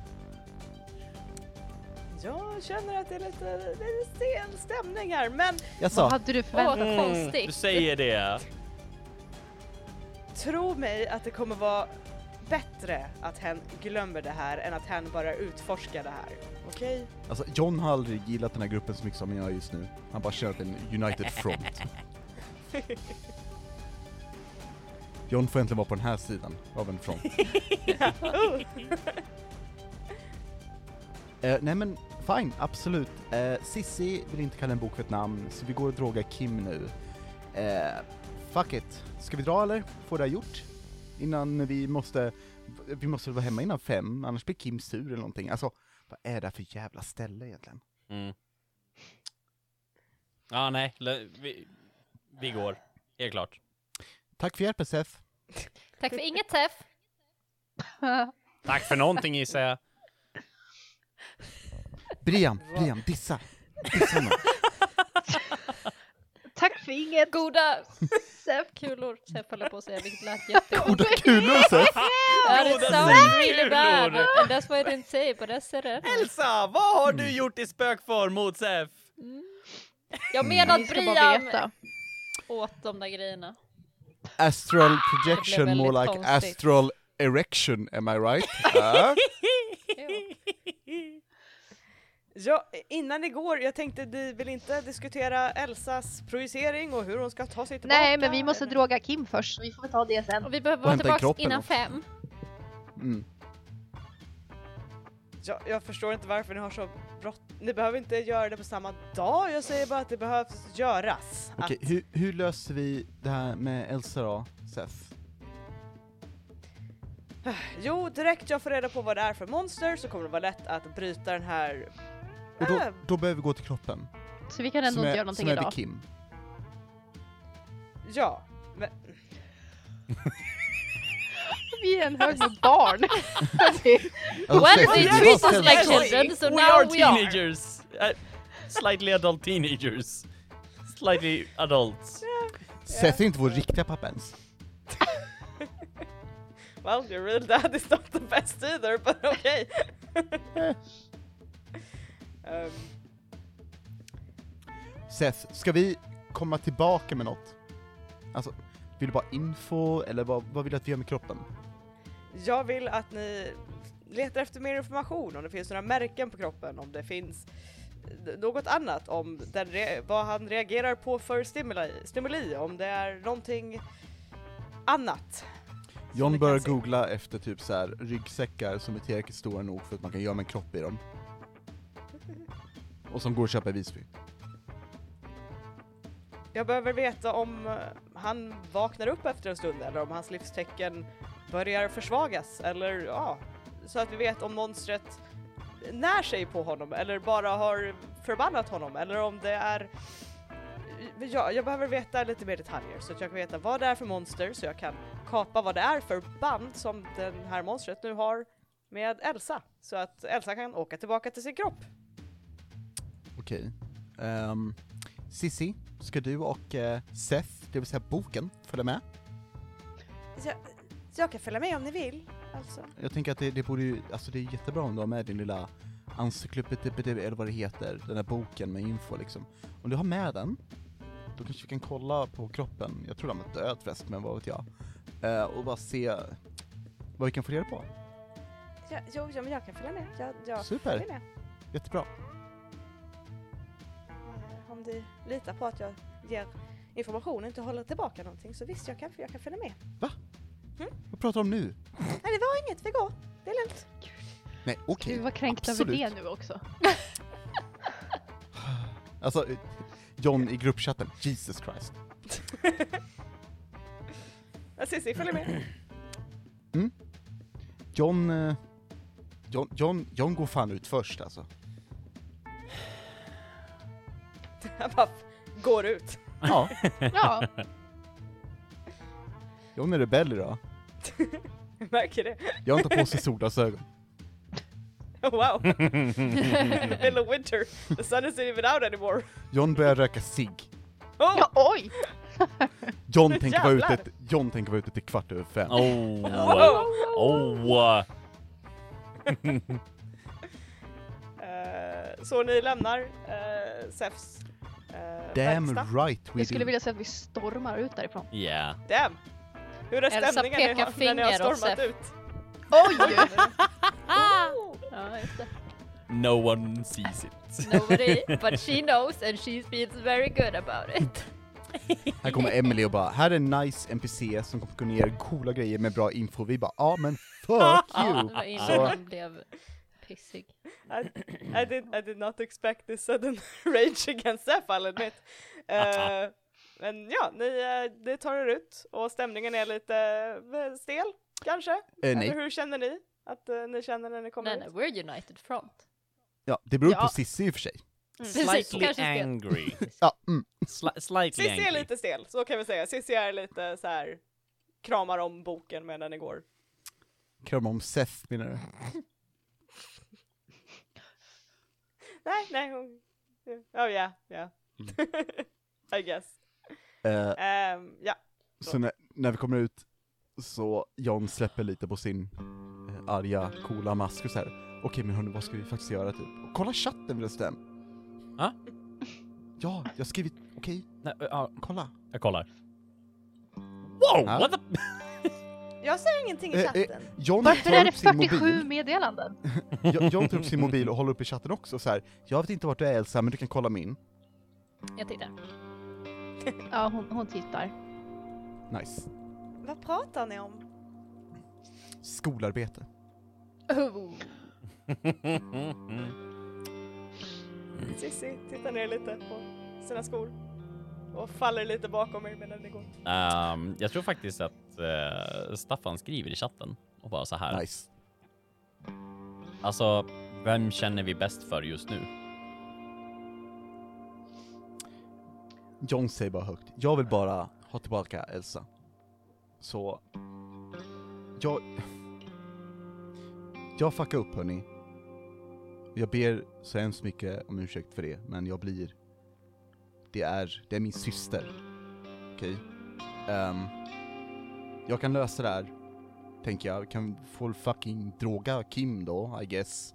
jag känner att det är lite, är stel stämning här, men Jag Vad sa, hade du förväntat vad dig? Mm, du säger det. tro mig att det kommer vara bättre att hen glömmer det här än att hen bara utforskar det här. Okej? alltså John har aldrig gillat den här gruppen så mycket som jag just nu. Han bara kört en united front. John får äntligen vara på den här sidan av en front. Eh, nej men fine, absolut. Eh, Sissi vill inte kalla en bok för ett namn, så vi går och drogar Kim nu. Eh, fuck it. Ska vi dra eller? Få det här gjort? Innan vi måste, vi måste vara hemma innan fem, annars blir Kim sur eller någonting. Alltså, vad är det här för jävla ställe egentligen? Mm. Ja, nej, vi, vi går. Helt klart. Tack för hjälpen Seth. Tack för inget Teff. Tack för någonting gissar jag. Brian, Brian, dissa! Dissa honom. Tack för inget! Goda Seff. kulor. Teff håller på att säga, vilket lät jättekonstigt. Goda kulor it Goda sounds really bad. And that's why I didn't say, but I said it. Elsa, vad har du gjort i spökform mot Sef? Jag menar Ni att Brian veta. åt de där grejerna. Astral projection, väldigt more like konstigt. astral erection, am I right? Ah. Jo. Ja, innan ni går, jag tänkte ni vill inte diskutera Elsas projicering och hur hon ska ta sig tillbaka? Nej, men vi måste eller? droga Kim först. Vi får ta det sen. Och vi behöver vara tillbaka innan också. fem. Mm. Jag, jag förstår inte varför ni har så brått. Ni behöver inte göra det på samma dag, jag säger bara att det behövs göras. Okej, Att, hur, hur löser vi det här med Elsa då, Seth? jo, direkt jag får reda på vad det är för monster så kommer det vara lätt att bryta den här... Och då, Äh, då behöver vi gå till kroppen. Så vi kan ändå som inte är, göra någonting som är idag. vid Kim. ja, men Vi är en hög med barn. Well, det treat us like children, so we now are we are. teenagers! Uh, slightly adult teenagers. Slightly adults. Seth är inte vår riktiga pappa ens. well, your real dad is not the best either, but okay. Um, Seth, ska vi komma tillbaka med något? Alltså, vill du bara info, eller vad, vad vill du att vi gör med kroppen? jag vill att ni letar efter mer information, om det finns några märken på kroppen, om det finns något annat, om den vad han reagerar på för stimuli, stimuli, om det är någonting annat. John börjar googla efter typ så här ryggsäckar som är tillräckligt stora nog för att man kan göra en kropp i dem. Och som går att köpa i Visby. Jag behöver veta om eh, han vaknar upp efter en stund eller om hans livstecken börjar försvagas eller ja, så att vi vet om monstret när sig på honom eller bara har förbannat honom eller om det är Ja, jag behöver veta lite mer detaljer så att jag kan veta vad det är för monster så jag kan kapa vad det är för band som den här monstret nu har med Elsa så att Elsa kan åka tillbaka till sin kropp. Okej. Um, Sissi, ska du och eh, Seth, det vill säga boken, följa med? Jag, jag kan följa med om ni vill, alltså. Jag tänker att det, det borde ju, alltså det är jättebra om du har med din lilla encyklopedi, eller vad det heter, den där boken med info liksom. Om du har med den, då kanske vi kan kolla på kroppen, jag tror den var död förresten, men vad vet jag. Eh, och bara se vad vi kan få reda på. Ja, jo, ja, men jag kan följa med. Jag, jag Super. följer med. Jättebra. Du litar på att jag ger information och inte håller tillbaka någonting så visst, jag kan, jag kan följa med. Vad pratar du om nu? Nej, det var inget. Vi går. Det är lugnt. Nej, okej. Du var kränkt över absolut. det nu också. Alltså, John i gruppchatten, Jesus Christ. Cissi, följ med. John, eh, John, John, John går fan ut först alltså. Han bara går ut. Ja, Ja, är rebell idag. Jag märker det. John tar på sig solglasögon. Oh, wow. Middle of winter. The sun isn't even out anymore. John börjar röka cigg. Oh! ja oj! John tänker vara ute, Jävlar. John tänker vara ute till kvart över fem. Oh. Wow. Oh. Eh, så ni lämnar uh, Sefs uh, Damn verkstad. right we Jag skulle do. vilja säga att vi stormar ut därifrån. Yeah. Damn! Hur är Elsa stämningen när, pekar ni har- när ni har finger åt stormat Sef. ut? Oj! Ja, just det. No one sees it. Nobody, but she knows and she feels very good about it. Här kommer Emily och bara, här är en nice NPC som kommer kunna ge er coola grejer med bra info. Vi bara, ja men fuck Ja, you! det var innan Så, blev pissig. I, I, did, I did not expect this sudden rage against I'll admit. Eh, men ja, ni, uh, ni tar er ut och stämningen är lite eh, stel, kanske? eh, Eller nej. hur känner ni att eh, ni känner när ni kommer Nej, nej, ut? we're united front. Ja, det beror Ja. på Sissi i och för sig. Precis, Slightly angry. Ja, mm. Sli- slightly angry. är lite stel, så kan vi säga. Cissi är lite så här kramar om boken medan ni går. Krama om Seth menar du? Nej, nej, hon... Oh yeah, yeah. I guess. Eh, Ehm, ja, så när, när vi kommer ut så John släpper lite på sin eh, arga, coola mask och så här. Okej men hörni, vad ska vi faktiskt göra typ? Och kolla chatten förresten! Ja? Ja, jag har skrivit, okej, Nej, ja, kolla. jag kollar. Wow! Ja. What the... jag ser ingenting i Eh, eh, chatten. John Varför tar är det upp sin 47 mobil, meddelanden? Jo- John tar upp sin mobil och håller upp i chatten också så här. Jag vet inte vart du är Elsa, men du kan kolla min. Jag tittar. Ja, hon, hon tittar. Nice. Vad pratar ni om? skolarbete. Oh. Sissi tittar ner lite på sina skor och faller lite bakom mig medan det går. Ehm, jag tror faktiskt att eh, Staffan skriver i chatten och bara så här. Nice. Alltså, vem känner vi bäst för just nu? John säger bara högt, jag vill bara ha tillbaka Elsa. Så... Jag... Jag fuckar upp hörni. Jag ber så hemskt mycket om ursäkt för det, men jag blir... Det är, det är min syster. Okej? Ehm, jag kan lösa det här, tänker jag. Kan få fucking droga Kim då, I guess.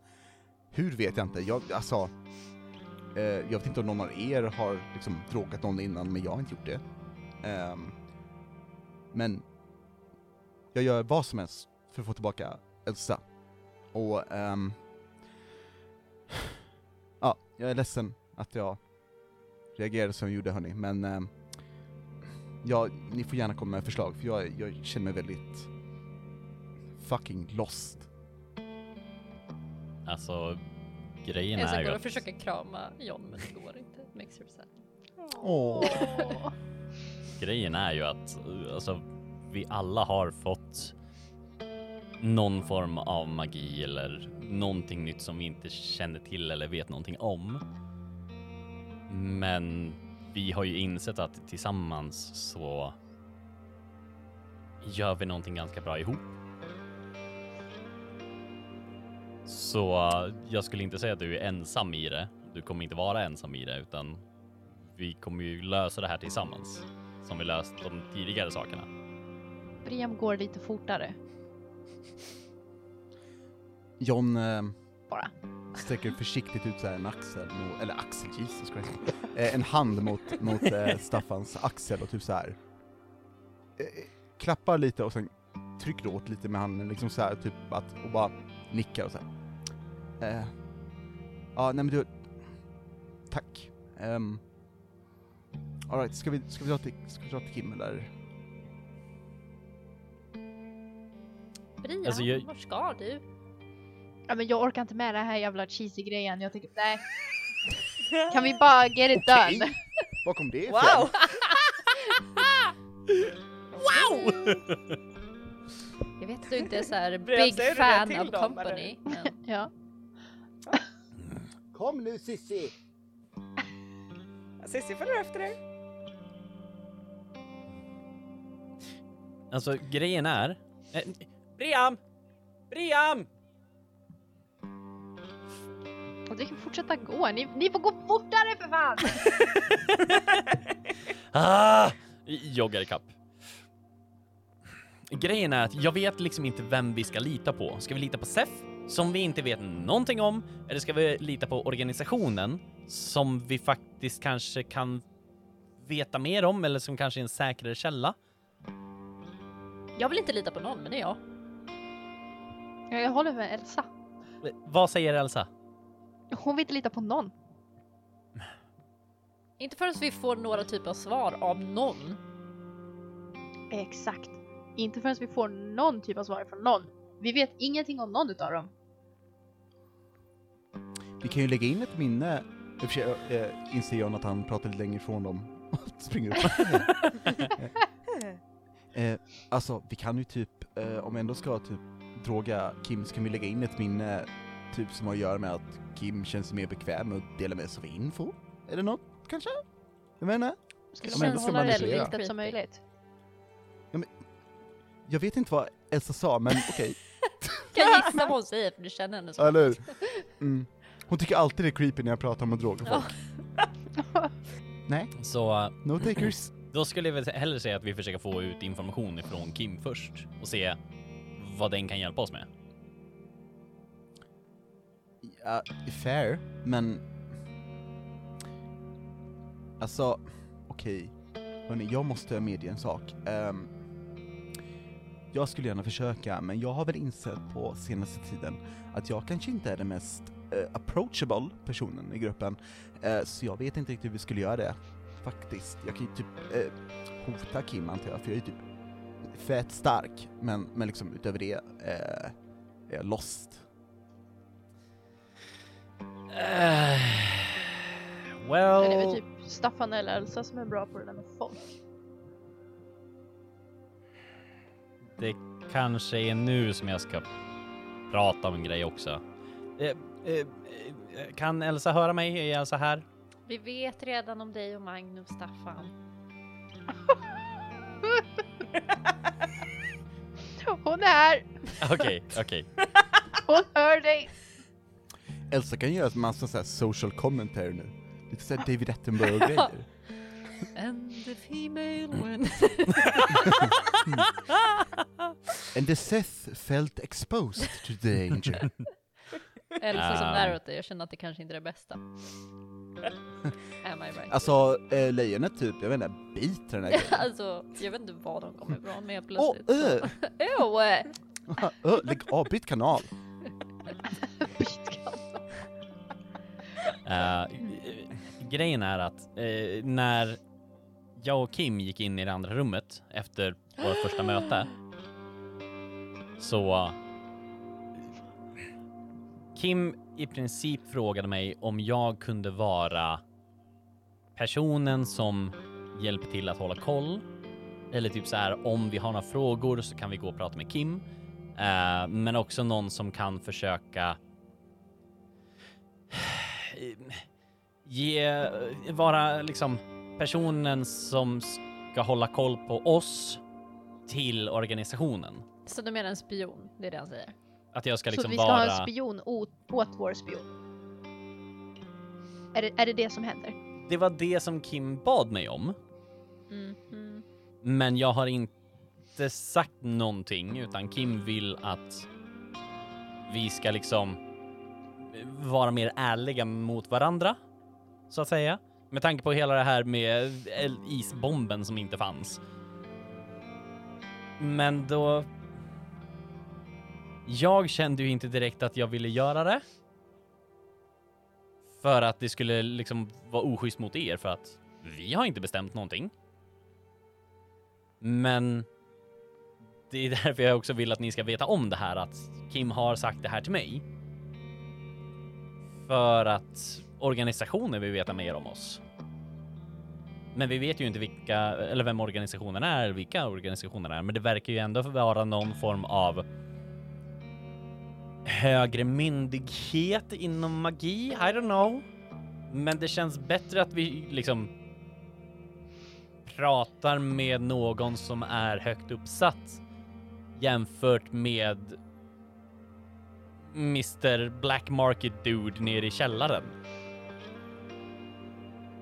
Hur vet jag inte. Jag, alltså... Eh, jag vet inte om någon av er har liksom drogat någon innan, men jag har inte gjort det. Um, men jag gör vad som helst för att få tillbaka Elsa. Och um, ja, jag är ledsen att jag reagerade som jag gjorde hörni, men ehm, ja, ni får gärna komma med förslag, för jag, jag känner mig väldigt fucking lost. Alltså, grejen Jag är ska ju gå och att försöka krama John men det går inte. It makes her sad. Åh. Grejen är ju att eh, alltså, vi alla har fått någon form av magi eller någonting nytt som vi inte känner till eller vet någonting om. Men vi har ju insett att tillsammans så gör vi någonting ganska bra ihop. Så eh, jag skulle inte säga att du är ensam i det. Du kommer inte vara ensam i det utan vi kommer ju lösa det här tillsammans som vi löst de tidigare sakerna. Briam går lite fortare. John ehm, Bara. Sträcker försiktigt ut så här en axel, mot, eller axel, Jesus Christ. Eh, en hand mot, mot eh, Staffans axel och typ så här. Eh, klappar lite och sen trycker åt lite med handen, liksom så här, typ att, och bara nickar och så här. Ja, nej men du, tack. Um, Alright, ska vi, ska vi dra till, ska vi dra till Kim eller? Brian, Alltså, jag- vart ska du? Ja men jag orkar inte med det här jävla cheesy grejen. Jag tycker, nej. Kan vi bara get it Okej. done? Var kom det ifrån? Wow! Jag vet att du inte är så här big fan av company. Men Ja. Kom nu Sissi! Cissi följer efter dig. Alltså grejen är... Eh, Briam! Briam! Det kan fortsätta gå. Ni, ni får gå fortare för fan! Ah! Joggar ikapp. Grejen är att jag vet liksom inte vem vi ska lita på. Ska vi lita på Sef, som vi inte vet någonting om? Eller ska vi lita på organisationen, som vi faktiskt kanske kan veta mer om, eller som kanske är en säkrare källa? jag vill inte lita på någon, men det är jag. Ja, jag håller med Elsa. Eh, Vad säger Elsa? Hon vill inte lita på någon. Inte förrän vi får några typer av svar av någon. Exakt. Inte förrän vi får någon typ av svar från någon. Vi vet ingenting om någon utav dem. Vi kan ju lägga in ett minne, i och för sig äh, inser jag att han pratar lite längre ifrån dem och springer upp. eh, alltså, vi kan ju typ, eh, om vi ändå ska typ droga Kim, så kan vi lägga in ett minne typ som har att göra med att Kim känner sig mer bekväm med att dela med sig av info. Eller något, kanske? Jag menar, Ja, men det ska hålla det manipulera. litet som möjligt. jag vet inte vad Elsa sa, men okej. Kan gissa vad hon säger för du känner henne så. Eller hur? Mm. Hon tycker alltid det är creepy när jag pratar om att droga folk. Nej, Så eh, no takers. då skulle jag väl hellre säga att vi försöker få ut information ifrån Kim först och se vad den kan hjälpa oss med uh, fair, men... Alltså, okej. Hörni, jag måste medge en sak. Um, jag skulle gärna försöka, men jag har väl insett på senaste tiden att jag kanske inte är den mest uh, approachable personen i gruppen. Uh, så jag vet inte riktigt hur vi skulle göra det, faktiskt. Jag kan ju typ uh, hota Kim antar jag, för jag är ju typ fett stark, men, men liksom utöver det är jag lost. Eh, Är det väl well, typ Staffan eller Elsa som är bra på det där med folk? det kanske är nu som jag ska prata om en grej också. Eh, eh, eh, kan Elsa höra mig? Är Elsa här? Vi vet redan om dig och Magnus, Staffan. Hon är här! Okej, okej. Hon hör dig! Elsa kan göra en massa så här social commentary nu. Lite såhär David Attenborough-grejer. And the female when... And the Seth felt exposed to the danger. Elsa som Ah. lär åt dig, jag känner att det kanske inte är det bästa. Am I right? Alltså, eh, lejonet typ, jag vet inte, biter den här grejen. Alltså, jag vet inte vad de kommer ifrån men helt Åh, plötsligt öh! Ew! Öh, lägg av, byt kanal! Eh, grejen är att uh, när jag och Kim gick in i det andra rummet efter vårt första möte så Kim i princip frågade mig om jag kunde vara personen som hjälper till att hålla koll. Eller typ så här om vi har några frågor så kan vi gå och prata med Kim. Uh, men också någon som kan försöka ge, vara liksom personen som ska hålla koll på oss till organisationen. Så du menar en spion? Det är det han säger. Att jag ska Så liksom vi ska vara... ha en spion åt, åt vår spion? Är det, är det det som händer? Det var det som Kim bad mig om, Mm. Mm. men jag har inte sagt någonting utan Kim vill att vi ska liksom vara mer ärliga mot varandra, så att säga. Med tanke på hela det här med isbomben som inte fanns. Men då... Jag kände ju inte direkt att jag ville göra det. För att det skulle liksom vara oschysst mot er för att vi har inte bestämt någonting. Men det är därför jag också vill att ni ska veta om det här att Kim har sagt det här till mig. För att organisationen vill veta mer om oss. Men vi vet ju inte vilka, eller vem organisationen är, vilka organisationer är, men det verkar ju ändå vara någon form av högre myndighet inom magi. I don't know. Men det känns bättre att vi liksom pratar med någon som är högt uppsatt jämfört med Mr Black Market Dude nere i källaren.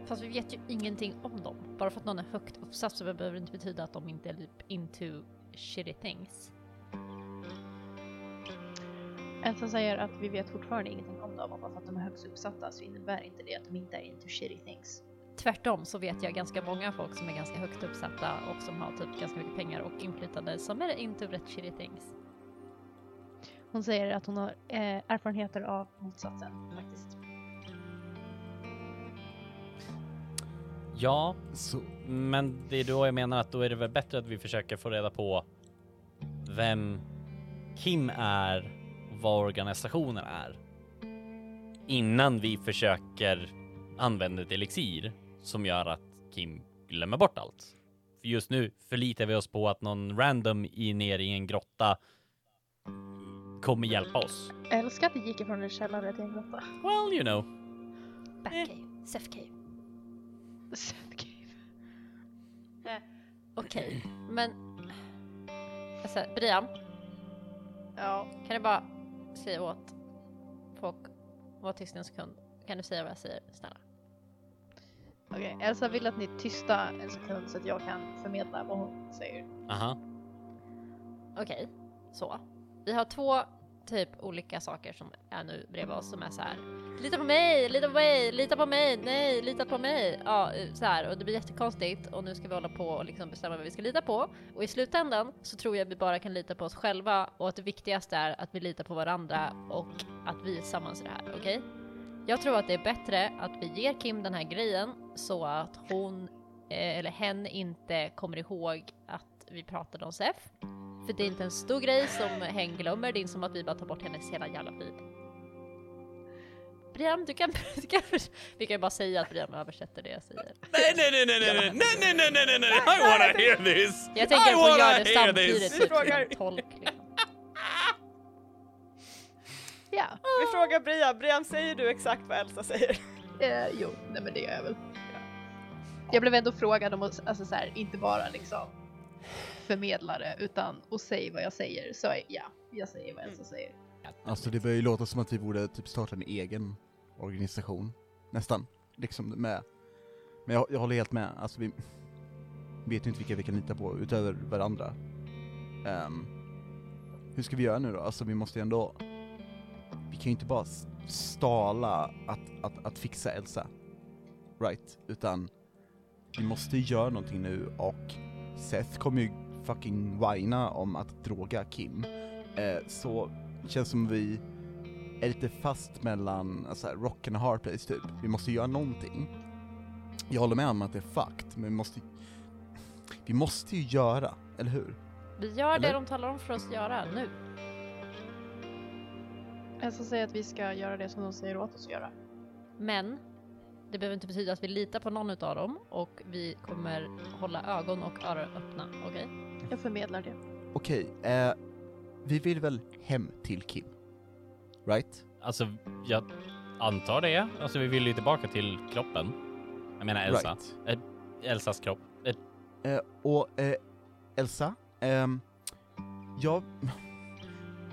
Fast vi vet ju ingenting om dem. Bara för att någon är högt uppsatt så behöver det inte betyda att de inte är typ into shitty things. Elsa säger att vi vet fortfarande ingenting om dem och bara för att de är högst uppsatta så innebär inte det att de inte är into shitty things. Tvärtom så vet jag ganska många folk som är ganska högt uppsatta och som har typ ganska mycket pengar och inflytande som är into rätt shitty things. Hon säger att hon har eh, erfarenheter av motsatsen faktiskt. Ja, Så, men det är då jag menar att då är det väl bättre att vi försöker få reda på vem Kim är och vad organisationen är. Innan vi försöker använda ett elixir som gör att Kim glömmer bort allt. För just nu förlitar vi oss på att någon random i ner i en grotta kommer hjälpa oss. Jag älskar att det gick ifrån en källare till en grotta. Well, you know. Batcave, Seth Cave. Seth Cave. Okej, men... Alltså, Brian, Ja, kan du bara säga åt folk, var tyst en sekund. Kan du säga vad jag säger, snälla? okej. Elsa vill att ni är tysta en sekund så att jag kan förmedla vad hon säger. Aha. Okej, så. Vi har två typ olika saker som är nu bredvid oss som är så här. Lita på mig, lita på mig, lita på mig, nej, lita på mig. Ja, så här och det blir jättekonstigt och nu ska vi hålla på och liksom bestämma vad vi ska lita på. Och i slutändan så tror jag att vi bara kan lita på oss själva och att det viktigaste är att vi litar på varandra och att vi är tillsammans i det här, okej? Jag tror att det är bättre att vi ger Kim den här grejen så att hon eh, eller hen inte kommer ihåg att vi pratade om Sef. För det är inte en stor grej som hen glömmer, det är inte som att vi bara tar bort hennes hela jävla liv. Briam, du kan, du kan, vi kan ju bara säga att Briam översätter det jag säger. Nej, nej, nej, nej, nej, nej, nej, nej, nej, nej, nej, I wanna hear this! Jag tänker I att hon wanna gör det hear samtidigt, this. typ Frågar- som en tolk. Liksom. Ja, Vi frågar Brian, Brian säger du exakt vad Elsa säger? eh, jo, nej men det gör jag väl. Jag blev ändå frågad om att, alltså så här, inte bara liksom förmedlare utan att säga vad jag säger. Så ja, jag säger vad Elsa säger. Alltså det börjar ju låta som att vi borde typ starta en egen organisation. Nästan. Liksom med. Men jag, jag håller helt med. Alltså vi vet ju inte vilka vi kan lita på utöver varandra. Ehm, hur ska vi göra nu då? Alltså vi måste ju ändå... Vi kan ju inte bara stala att, att, att fixa Elsa. Right? Utan vi måste ju göra någonting nu och Seth kommer ju fucking whina om att droga Kim. Eh, så det känns som vi är lite fast mellan alltså, här, rock and a hard place typ. Vi måste göra någonting. Jag håller med om att det är fucked, men vi måste vi måste ju göra, eller hur? Vi gör det Eller? de talar om för oss att göra nu. Elsa säger att vi ska göra det som de säger åt oss att göra. Men det behöver inte betyda att vi litar på någon utav dem och vi kommer hålla ögon och öron öppna, okej? Jag förmedlar det. Okej, eh, vi vill väl hem till Kim? Right? Alltså, jag antar det. Alltså, vi vill ju tillbaka till kroppen. Jag menar Elsa. Right. Elsas kropp. Eh, Eh, och eh, Elsa, ehm, jag,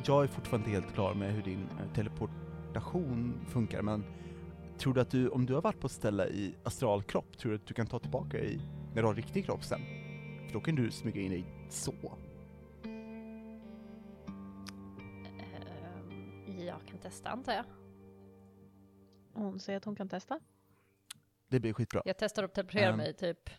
jag är fortfarande inte helt klar med hur din eh, teleportation funkar, men tror du att du, om du har varit på ett ställe i astralkropp, tror du att du kan ta tillbaka i, när du har riktig kropp sen? För då kan du smyga in dig så. Ehm, jag kan testa antar jag. Hon säger att hon kan testa. Det blir skitbra. Jag testar att teleportera Ehm. mig typ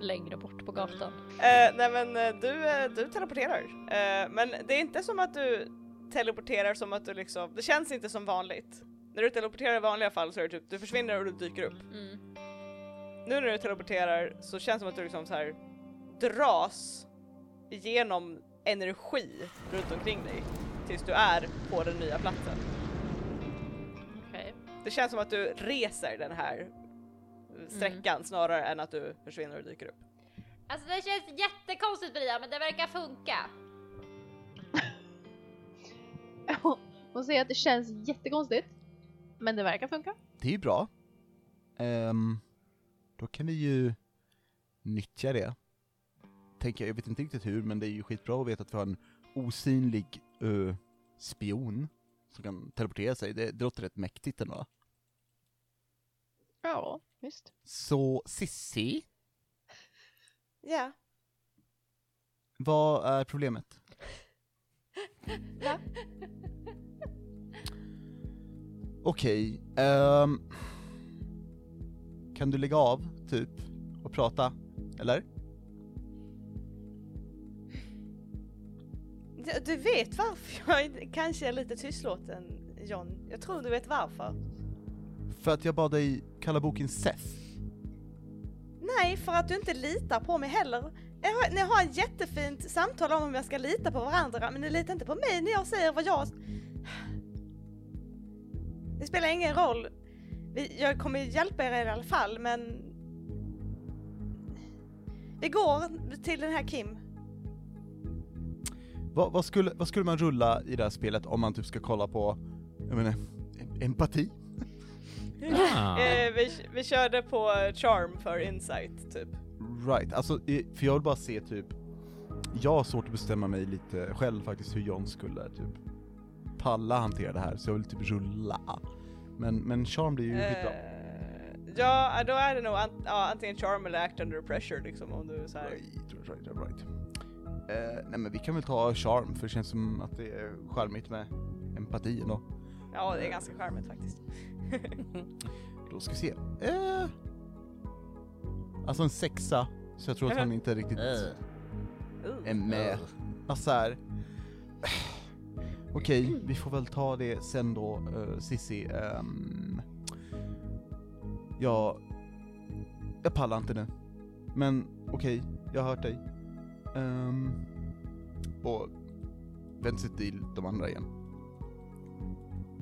längre bort på gatan. Eh, nej men eh, du, eh, du teleporterar. Eh, men det är inte som att du teleporterar som att du liksom, det känns inte som vanligt. När du teleporterar i vanliga fall så är det typ, du försvinner och du dyker upp. Mm. Nu när du teleporterar så känns det som att du liksom så här dras igenom energi runt omkring dig tills du är på den nya platsen. Okej. Det känns som att du reser den här sträckan snarare än att du försvinner och dyker upp. Alltså det känns jättekonstigt Bria, men det verkar funka. Hon säger att det känns jättekonstigt. Men det verkar funka. Det är ju bra. Ehm, då kan vi ju nyttja det. Tänker jag, jag vet inte riktigt hur, men det är ju skitbra att veta att vi har en osynlig ö, spion som kan teleportera sig. Det, det låter rätt mäktigt ändå. Ja, visst. Så Sissi, Ja. vad är problemet? Ja. Okej, ehm, kan du lägga av, typ, och prata? Eller? Du, vet varför jag kanske är lite tystlåten John. Jag tror du vet varför. För att jag bad dig kalla boken Seth. Nej, för att du inte litar på mig heller. Jag har- Ni har ett jättefint samtal om om jag ska lita på varandra, men ni litar inte på mig när jag säger vad jag... Spelar ingen roll. Vi- Jag kommer hjälpa er i alla fall, men... Vi går till den här Kim. Vad, vad, skulle, vad skulle man rulla i det här spelet om man typ ska kolla på, jag menar, em- empati? Ah. Eh, vi, vi körde på charm för insight, typ. Right, alltså, för jag vill bara se typ, jag har svårt att bestämma mig lite själv faktiskt hur John skulle typ palla hantera det här, så jag vill typ rulla. Men, men charm blir ju skitbra. Eh, ja, då är det nog an- ja, antingen charm eller act under pressure liksom om du så här. Right, right, right, right. Eh, nej men vi kan väl ta charm, för det känns som att det är charmigt med empati ändå. Ja, det är ganska charmigt faktiskt. Då ska vi se. Eh, alltså en sexa, så jag tror att han inte riktigt är med. Alltså här. Okej, vi får väl ta det sen då, uh, Sissi. ehm, jag, jag pallar inte nu. Men okej, jag har hört dig. Ehm, och vänder sig till de andra igen.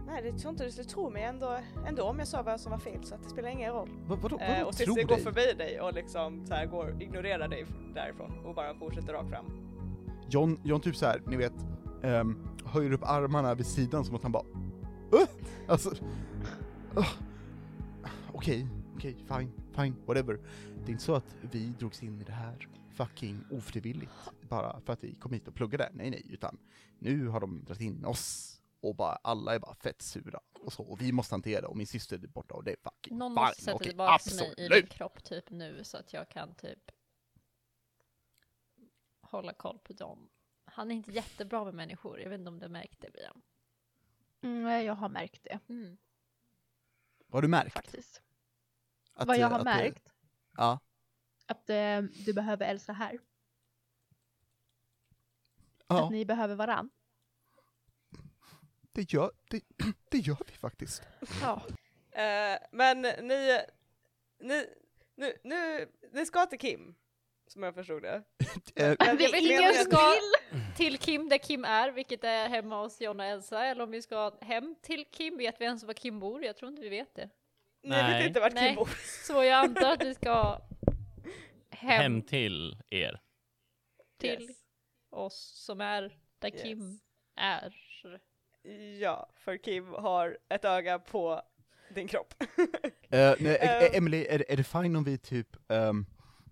Nej, det tror inte du skulle tro mig ändå, ändå om jag sa vad som var fel så att det spelar ingen roll. Vad, vadå, vadå Eh, och tills det går förbi dig och liksom så här går, ignorerar dig därifrån och bara fortsätter rakt fram. John, John typ så här, ni vet, ehm, höjer upp armarna vid sidan som att han bara uh! Alltså, uh. okej, okej, fine, fine, whatever. Det är inte så att vi drogs in i det här fucking ofrivilligt bara för att vi kom hit och pluggade, nej nej, utan nu har de dragit in oss och bara alla är bara fett sura och så, och vi måste hantera det och min syster är borta och det är fucking Någon fine, måste sätta okej, tillbaka mig i min kropp typ nu så att jag kan typ hålla koll på dem. Han är inte jättebra med människor, jag vet inte om du märkte Brian. Mm, nej, jag har märkt det Mm. Vad har du märkt? faktiskt. Att, Vad jag eh, har det- märkt, Ja. att eh, du behöver Elsa här. Ja, Att ni behöver varann. det gör, det, det gör vi faktiskt. Ja. Eh, men ni, ni, nu, nu, ni ska till Kim, som jag förstod det. Eh, Vi jag ingen inte- ska till Kim där Kim är, vilket är hemma hos John och Elsa, eller om vi ska hem till Kim, vet vi ens var Kim bor? Jag tror inte vi vet det. Ni Nej. vet inte vart Nej. Kim bor. Så jag antar att vi ska hem, Hem till er. till Yes. oss som är där Yes. Kim är. Ja, för Kim har ett öga på din kropp. Eh, nej, eh, Ehm. Emily, är, är det fine om vi typ, ehm,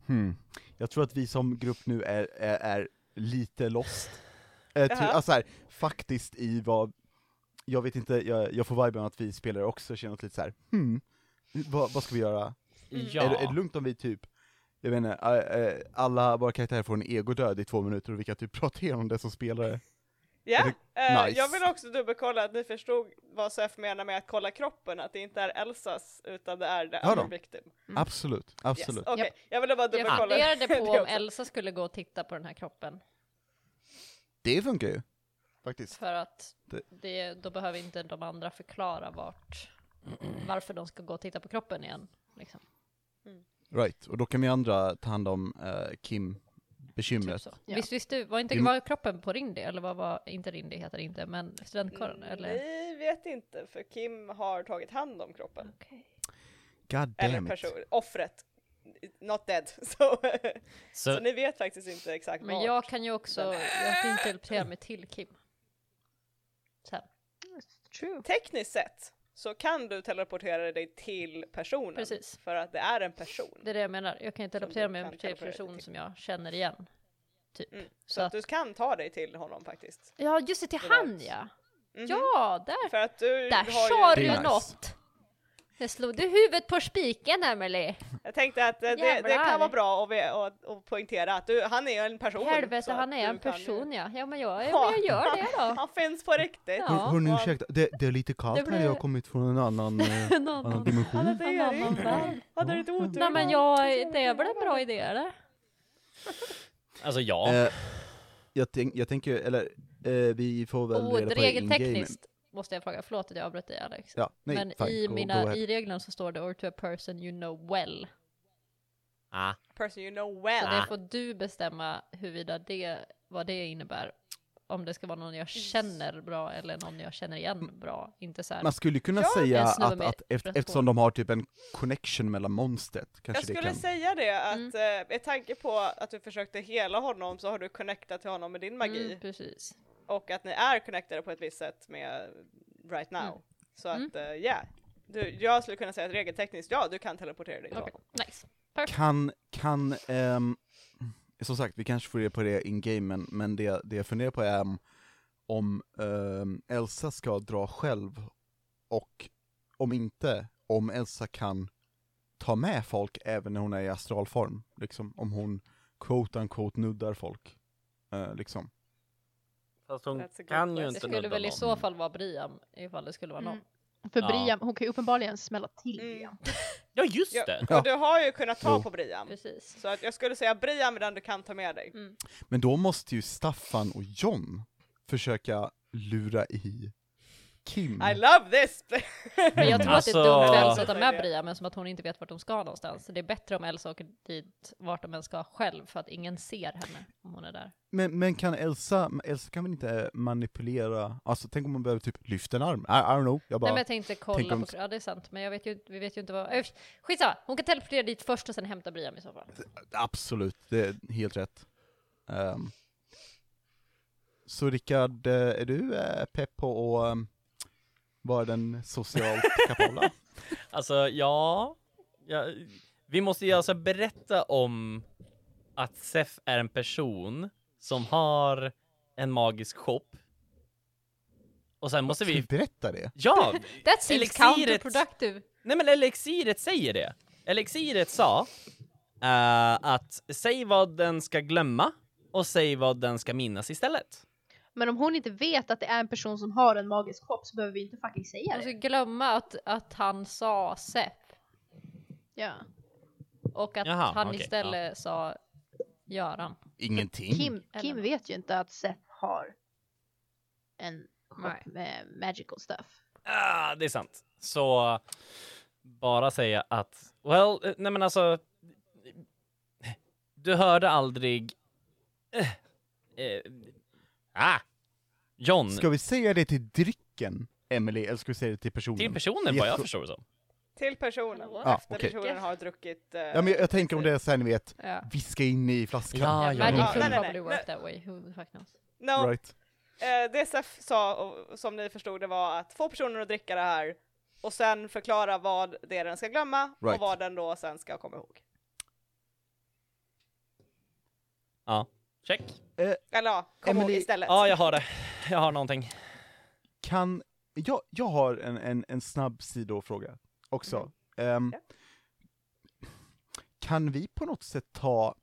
hmm, jag tror att vi som grupp nu är, är, är lite lost. Ty, Jaha. alltså här, faktiskt i vad, jag vet inte, jag, jag får viben att vi spelare också känner oss lite så här, hmm, vad, vad ska vi göra? Mm. Ja. Är, det- är det lugnt om vi typ, jag vet inte, eh, eh, alla våra karaktärer får en egodöd i två minuter och vi kan typ prata igenom det som spelare? Ja, Är eh, nice? jag vill också dubbelkolla att ni förstod vad Sef menar med att kolla kroppen, att det inte är Elsas utan det är the Ja other victim. Mm. Absolut, Yes. absolut. Okej, jag ville bara Jag dubbelkolla funderade på det om. Elsa skulle gå och titta på den här kroppen. Det funkar ju, faktiskt. För att Det- det, då behöver inte de andra förklara vart, varför de ska gå och titta på kroppen igen. Liksom. Right, och då kan vi andra ta hand om eh, Kim bekymret. så. Ja. Visst, visst du, var inte Vi- var kroppen på Rindy? Eller vad var, inte Rindy heter det inte, men studentkåren? Mm, Eller? Ni vet inte, för Kim har tagit hand om kroppen. Okej. God Eller damn it. person, offret. Not dead. Så, så, Så, ni vet faktiskt inte exakt Men vart. jag kan ju också, jag kan ju teleportera mig till Kim. Sen. True. Tekniskt sett så kan du teleportera dig till personen. Precis. För att det är en person. Det är det jag menar. Jag kan ju teleportera mig till en person till. som jag känner igen. Typ. Mm. Så, Så att att, du kan ta dig till honom faktiskt. ja, just det, till Det han ja! Mhm. Ja, där, För att du där har sa du nice. något! Det slog du huvudet på spiken, Emily. Jag tänkte att eh, det, det kan vara bra att, vi- att, att poängtera att du, han är en person. Helvete, han är en kan ju- person ja. Ja men jag, ja, men jag gör det då. Han finns på riktigt. Ja. Hör, hörni ursäkta, det, det är lite kallt Det när blir- jag har kommit från en annan, eh, En annan annan. dimension. Han är En annan värld. Hade du lite otur? Nej men jag, det är väl en bra idé eller? alltså ja. Eh, jag, tänk, jag tänker, eller eh, vi får väl Och reda på det in-game. Måste jag fråga, förlåt att jag avbröt dig Alex. Ja, nej, men fine, i, go- go mina, ahead. i reglerna så står det or to a person you know well. Ah. Person you know Så well. det får du bestämma huruvida det, vad det innebär. Om det ska vara någon jag känner bra eller någon jag känner igen bra. Inte så här. Man skulle kunna Ja, säga att, att efter, eftersom de har typ en connection mellan monstret, kanske Jag det skulle kan... säga det att Mm. eh, med tanke på att du försökte hela honom så har du connectat till honom med din magi Mm, precis. Och att ni är connectade på ett visst sätt med right now. Mm. Så att Mm. eh, ja, du, jag skulle kunna säga att regeltekniskt ja, du kan teleportera dig honom. nice. Kan, kan, ehm, som sagt, vi kanske får reda på det in-game, men, men det, det jag funderar på är om, om ehm, Elsa ska dra själv, och om inte, om Elsa kan ta med folk även när hon är i astralform, liksom, om hon quote unquote nuddar folk, eh, liksom. Fast hon kan ju question. Det inte skulle väl i någon. så fall vara Briam ifall det skulle vara någon. Mm. För Ja. Briam, hon kan ju uppenbarligen smälla till Mm. Briam. Ja just Ja, det! Ja. och du har ju kunnat ta Jo. på Brian. Precis. Så att jag skulle säga Brian är den du kan ta med dig. Mm. Men då måste ju Staffan och John försöka lura i Kim. I love this! Men jag tror att det är Alltså- dumt för Elsa att ta med. Bria, men som att hon inte vet vart de ska någonstans. Så det är bättre om Elsa åker dit vart de än ska själv, för att ingen ser henne om hon är där. Men, men kan Elsa, Elsa kan väl inte manipulera, alltså tänk om man behöver typ lyfta en arm? I, I don't know, jag bara, Nej men jag tänkte kolla tänk om- på, ja det är sant, men jag vet ju, inte- vi vet ju inte vad, äh, skitsamma, hon kan teleportera dit först och sen hämta Briam i så fall. absolut, det är helt rätt. Ehm, så Rickard, eh, är du eh, pepp på att vara den socialt kapabla? Alltså, ja, ja. Vi måste ju alltså berätta om att Sef är en person som har en magisk shop. Och sen måste Ska vi... berätta det? Ja! That seems Elixiret- counterproductive. Nej men Elixiret säger det. Elixiret sa eh, att säg vad den ska glömma och säg vad den ska minnas istället. Men om hon inte vet att det är en person som har en magisk kropp så behöver vi inte fucking säga Man ska det. glömma att, att han sa Sepp Ja. och att Jaha, han okej, istället sa Göran. Ingenting. Kim, Kim Eller- vet ju inte att Seth har en Nej. med magical stuff. Ah, det är sant. Så bara säga att, well, eh, nej men alltså, du hörde aldrig, eh, eh, ah, John, Ska vi säga det till drycken, Emily, eller ska vi säga det till personen? till personen vad jag förstår det som. Till personen, Ja, efter okej. personen har druckit... eh, Ja men jag, jag tänker om det är såhär ni vet, Ja. viska in i flaskan. Ja, Yeah, ja, magic ja. could Nej, nej, probably nej. work that way, who the fuck knows. No, Right. eh, det Sef sa, och, som ni förstod, det var att få personen att dricka det här och sen förklara vad det är den ska glömma Right. och vad den då sen ska komma ihåg. Ja, check. Eller ja, kom ihåg Emily- istället. Ja, jag har det. Jag har någonting. Kan, jag, jag har en, en, en snabb sidofråga också. Mhm. Ehm, Ja. Kan vi på något sätt ta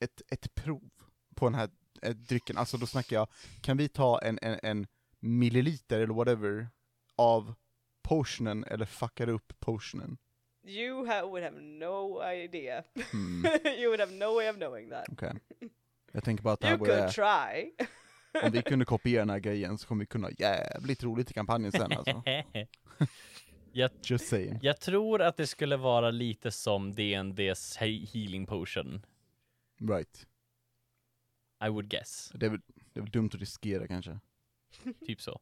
ett, ett prov på den här eh, drycken? Alltså då snackar jag, kan vi ta en, en, en milliliter eller whatever av potionen eller fuckar upp potionen? You ha- would have no idea. Hmm, you would have no way of knowing that. okej. Jag tänker bara att det här You could try. om vi kunde kopiera den här grejen så kommer vi kunna ha jävligt roligt i kampanjen sen alltså. jag, Just saying. jag tror att det skulle vara lite som D&D's he- healing potion. Right. I would guess. Det är, väl, det är väl dumt att riskera kanske. Typ så.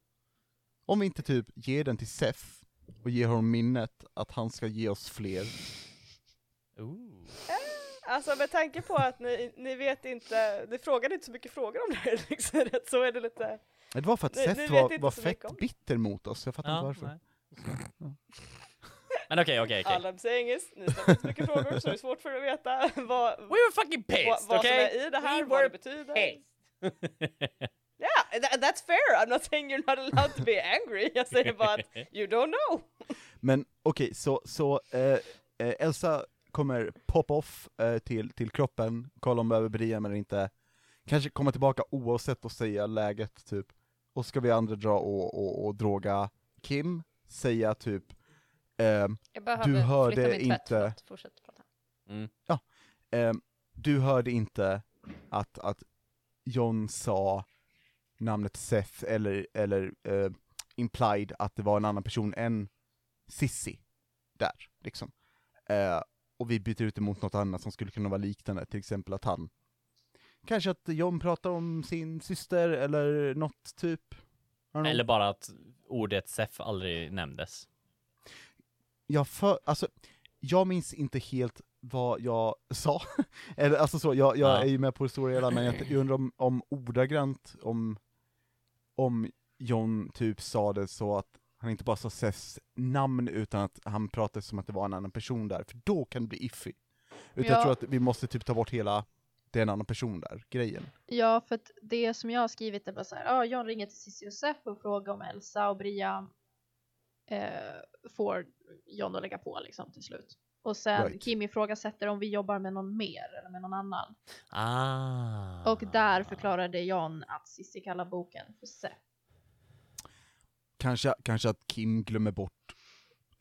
Om vi inte typ ger den till Sef och ger honom minnet att han ska ge oss fler. Ooh. Alltså med tanke på att ni, ni vet inte, ni frågade inte så mycket frågor om det här elixret så är det lite, Det var för att Seth ni var, var fett bitter mot oss, jag fattar inte varför. Men okej, okej, okej. all I'm saying is, ni ställer inte så mycket frågor så det är svårt för er att veta vad, We were fucking vad, pissed, vad som okej? är i det här, We vad det betyder. pissed. Yeah, tha- that's fair, I'm not saying you're not allowed to be angry, jag säger bara att you don't know. Men okej, så, så eh, eh, Elsa kommer pop off eh, till, till kroppen, kolla om behöver Brian eller inte. Kanske komma tillbaka oavsett och säga läget typ. Och ska vi andra dra och, och, och droga Kim, säga typ Jag behöver hörde tvätt, inte- prata. Mm. Ehm, du hörde inte att, att John sa namnet Seth eller, eller eh, implied att det var en annan person än Sissi där, liksom. Eh, och vi byter ut det mot något annat som skulle kunna vara liknande, till exempel att han Kanske att John pratar om sin syster eller något typ. Eller bara att ordet Sef aldrig nämndes. jag för, alltså, jag minns inte helt vad jag sa, eller alltså så, jag, jag Ja. är ju med på det stora hela, men jag, jag undrar om, om ordagrant, om, om John typ sa det så att han inte bara sa Seths namn, utan att han pratade som att det var en annan person där, för då kan det bli iffy. Utan jag Ja. tror att vi måste typ ta bort hela, det är en annan person där, grejen. Ja, för att det som jag har skrivit är bara så här, ja, John ringer till Cissi och Sepp och frågar om Elsa och Bria eh, får John att lägga på liksom till slut. Och sen Right. Kim ifrågasätter om vi jobbar med någon mer eller med någon annan. Ah. Och där förklarade John att Cissi kallar boken för Sepp. Kanske, kanske att Kim glömmer bort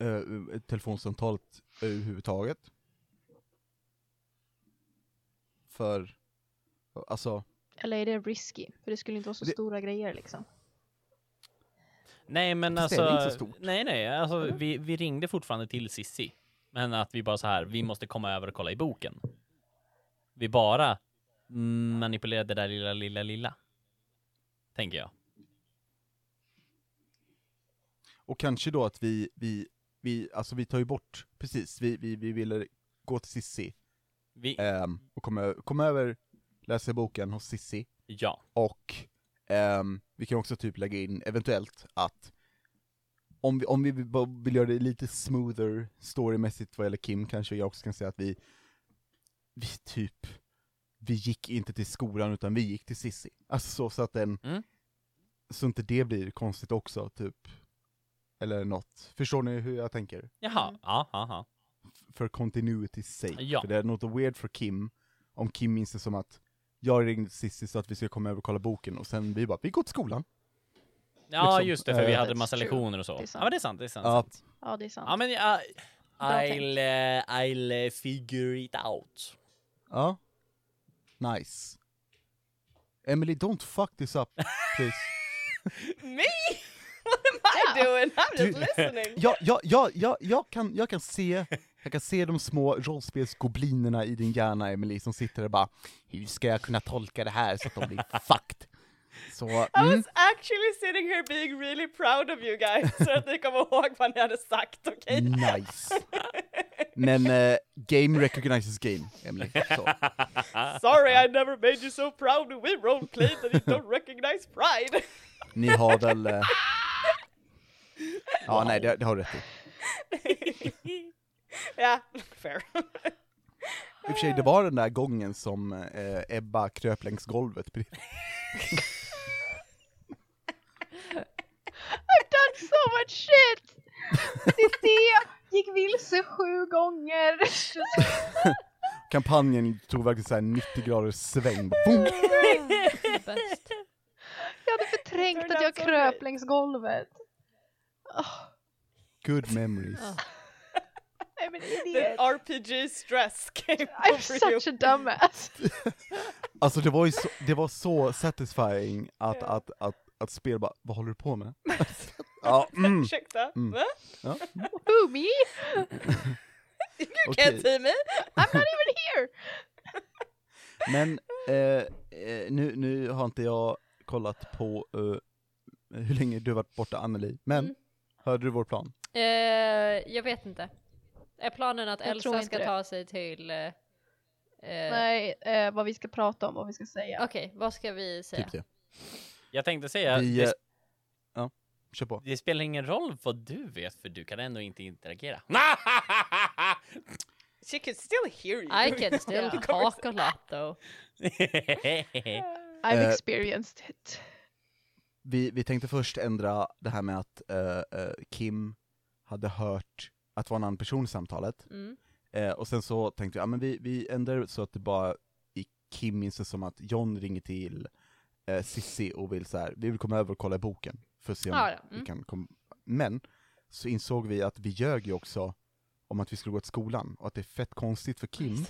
uh, telefonsamtalet överhuvudtaget. För, alltså, Eller är det risky? För det skulle inte vara så Det- stora grejer liksom. Nej men Fast det är alltså, inte så stort. nej nej, alltså vi, vi ringde fortfarande till Sissi. Men att vi bara så här, vi måste komma över och kolla i boken. Vi bara manipulerade det där lilla, lilla, lilla. Tänker jag. Och kanske då att vi, vi, vi, alltså vi tar ju bort, precis, vi, vi, vi ville gå till Sissi, Vi, ehm, och komma, komma över, läsa boken hos Sissi, ja. och ehm, vi kan också typ lägga in, eventuellt, att om vi, om vi vill göra det lite smoother storymässigt vad gäller Kim, kanske jag också kan säga att vi, vi typ, vi gick inte till skolan utan vi gick till Sissi. Alltså så, så att den, Mm. så inte det blir konstigt också, typ. Eller något. Förstår ni hur jag tänker? Jaha, Mm. ja, ja, ja. För continuity's sake. Ja. För det är något weird för Kim, om Kim minns det som att jag ringde Cissi så att vi ska komma över och kolla boken, och sen vi bara, vi går till skolan. Ja, Liksom, just det, för vi eh, hade massa true. lektioner och så. Det är Ja, sant. men det är sant, det är sant. Ja. sant. Ja, det är sant. Ja, men jag, I'll, uh, I'll uh, figure it out. Ja. Nice. Emily, don't fuck this up, please. Me? Am I Ja. doing? I'm just Du- listening. jag, jag, jag, jag, jag, kan, jag kan se jag kan se de små rollspelsgoblinerna i din hjärna, Emily, som sitter där och bara Hur ska jag kunna tolka det här så att de blir fucked? Så, I mm, was actually sitting here being really proud of you guys, så att ni kommer ihåg vad ni hade sagt, okej? nice. Men eh, game recognizes game, Emily. Så. Sorry I never made you so proud we roleplayed that you don't recognize pride. Ni har väl... Eh... Ja, nej, det, det har du rätt i. Ja, fair. I och för sig, det var den där gången som eh, Ebba kröp längs golvet. I've done so much shit! Cissi gick vilse sju gånger. Kampanjen tog verkligen såhär 90 graders sväng. Boom! Jag hade förträngt att jag kröp längs golvet. Oh, Good memories. I'm an The idiot. RPG stress came I'm over you. such a dumbass. Alltså det var ju så, det var så satisfying att, Ja. att, att, att spela bara, vad håller du på med? ja, mm, Ursäkta? Mm. Va? ja, Who, me? You Okej. can't see me? I'm not even here! Men eh, eh, nu, nu har inte jag kollat på eh, hur länge du har varit borta Anneli, men Mm. Hörde du vår plan? Eh, jag vet inte. Är planen att Jag Elsa ska det. ta sig till... Eh, eh, Nej, eh, vad vi ska prata om, vad vi ska säga. Okej, vad ska vi säga? Typ det. Jag tänkte säga, Vi, det, ja, kör på. det spelar ingen roll vad du vet, för du kan ändå inte interagera. She can still hear you. I can still talk a lot though. I've Eh, experienced it. Vi, vi tänkte först ändra det här med att eh, eh, Kim hade hört att det var en annan person i samtalet, Mm. eh, och sen så tänkte vi, ja men vi, vi ändrar det så att det bara i Kim minns det som att John ringer till eh, Sissi och vill så här, vi vill komma över och kolla i boken, för att se om Ja, ja. vi Mm. kan komma... Men, så insåg vi att vi ljög ju också om att vi skulle gå till skolan, och att det är fett konstigt för Kim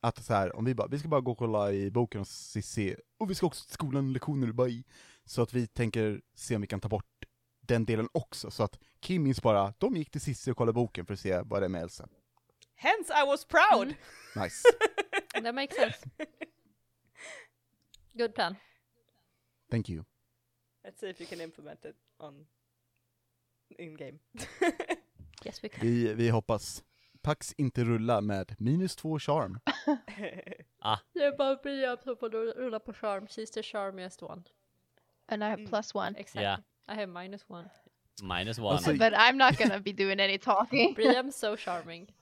att så här, om vi bara, vi ska bara gå och kolla i boken hos Cissi, och vi ska också till skolan, lektioner bara i. Så att vi tänker se om vi kan ta bort den delen också, så att Kim minns bara, de gick till Cissi och kollade boken för att se vad det är med Elsa. Hence I was proud! Mm. Nice. That makes sense. Good plan. Thank you. Let's see if you can implement it on in game. Yes we can. Vi, vi hoppas. Pax inte rulla med minus två charm. Det är bara Brian som får rulla på charm. She's the charmiest one. And I have Mm. plus one. Exactly. Yeah. I have minus one. Minus one. Alltså- But I'm not gonna be doing any talking. Brian so charming.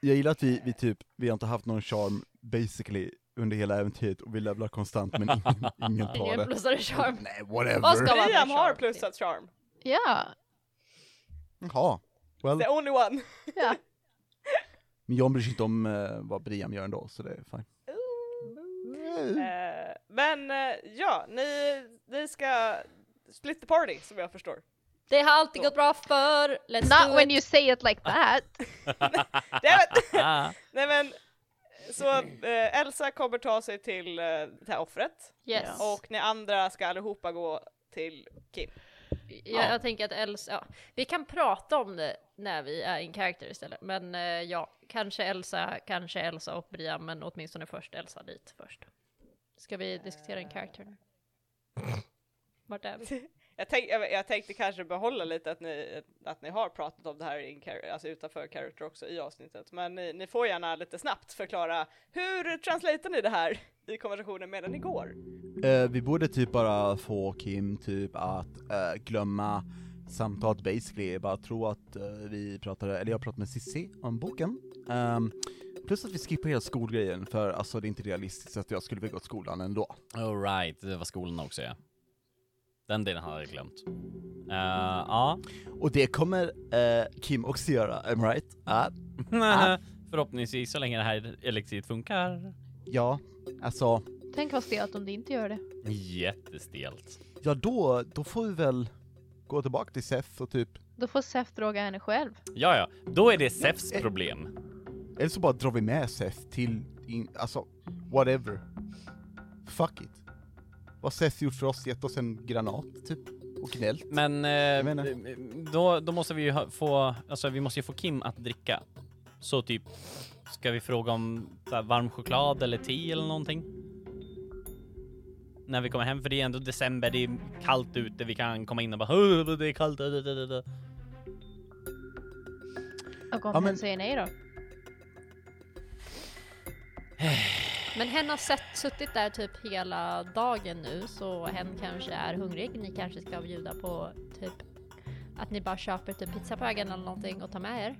Jag gillar att vi, vi typ, vi har inte haft någon charm basically under hela äventyret och vi levlar konstant men ingen, ingen tar Ingen det. plussade charm. Nej, whatever. Med har charm plussat charm. Ja, Jaha. Well, The only one. ja. men jag bryr sig inte om eh, vad Brian gör ändå, så det är fine. Eh, men eh, ja, ni, ni ska split the party som jag förstår. Det har alltid gått bra för. Let's Not do when it. you say it like that. Nej men, så eh, Elsa kommer ta sig till eh, det här offret Yes. och ni andra ska allihopa gå till Kim. Jag, Ja. jag tänker att Elsa, ja, vi kan prata om det när vi är in character istället. Men eh, ja, kanske Elsa, kanske Elsa och Brian, men åtminstone först Elsa dit först. Ska vi diskutera en character nu? Vart är vi? Jag, tänk, jag, jag tänkte kanske behålla lite att ni, att ni har pratat om det här in, alltså utanför character också i avsnittet, men ni, ni får gärna lite snabbt förklara hur translatear ni det här i konversationen medan ni går? Eh, vi borde typ bara få Kim typ att eh, glömma samtalet basically, Jag bara tro att eh, vi pratade, eller jag pratade med Cissi om boken. Ehm, plus att vi skippar hela skolgrejen, för alltså det är inte realistiskt att jag skulle vilja gå till skolan ändå. Alright, det var skolan också ja. Den delen hade jag glömt. Uh, ja. Och det kommer eh, Kim också göra, am right? Ah, Förhoppningsvis så länge det här elixiret funkar. ja, alltså, Tänk vad stelt om det inte gör det. Jättestelt. ja då, då får vi väl gå tillbaka till Seth och typ, Då får Seth droga henne själv. Ja, ja, då är det Sefs eh. problem. eller så bara drar vi med Seth till, in, alltså, whatever. Fuck it. Vad Seth gjort för oss? Gett oss en granat, typ? Och gnällt? Men eh, då, då måste vi ju ha- få, alltså vi måste ju få Kim att dricka. Så typ, ska vi fråga om så här, varm choklad eller te eller någonting? När vi kommer hem, för det är ändå december, det är kallt ute, vi kan komma in och bara "Åh, det är kallt. da, da, da, da, da." Och om Ja, men- säger nej då? Men hen har sett, suttit där typ hela dagen nu, så hen kanske är hungrig. Ni kanske ska bjuda på typ att ni bara köper typ pizza på vägen eller någonting och tar med er.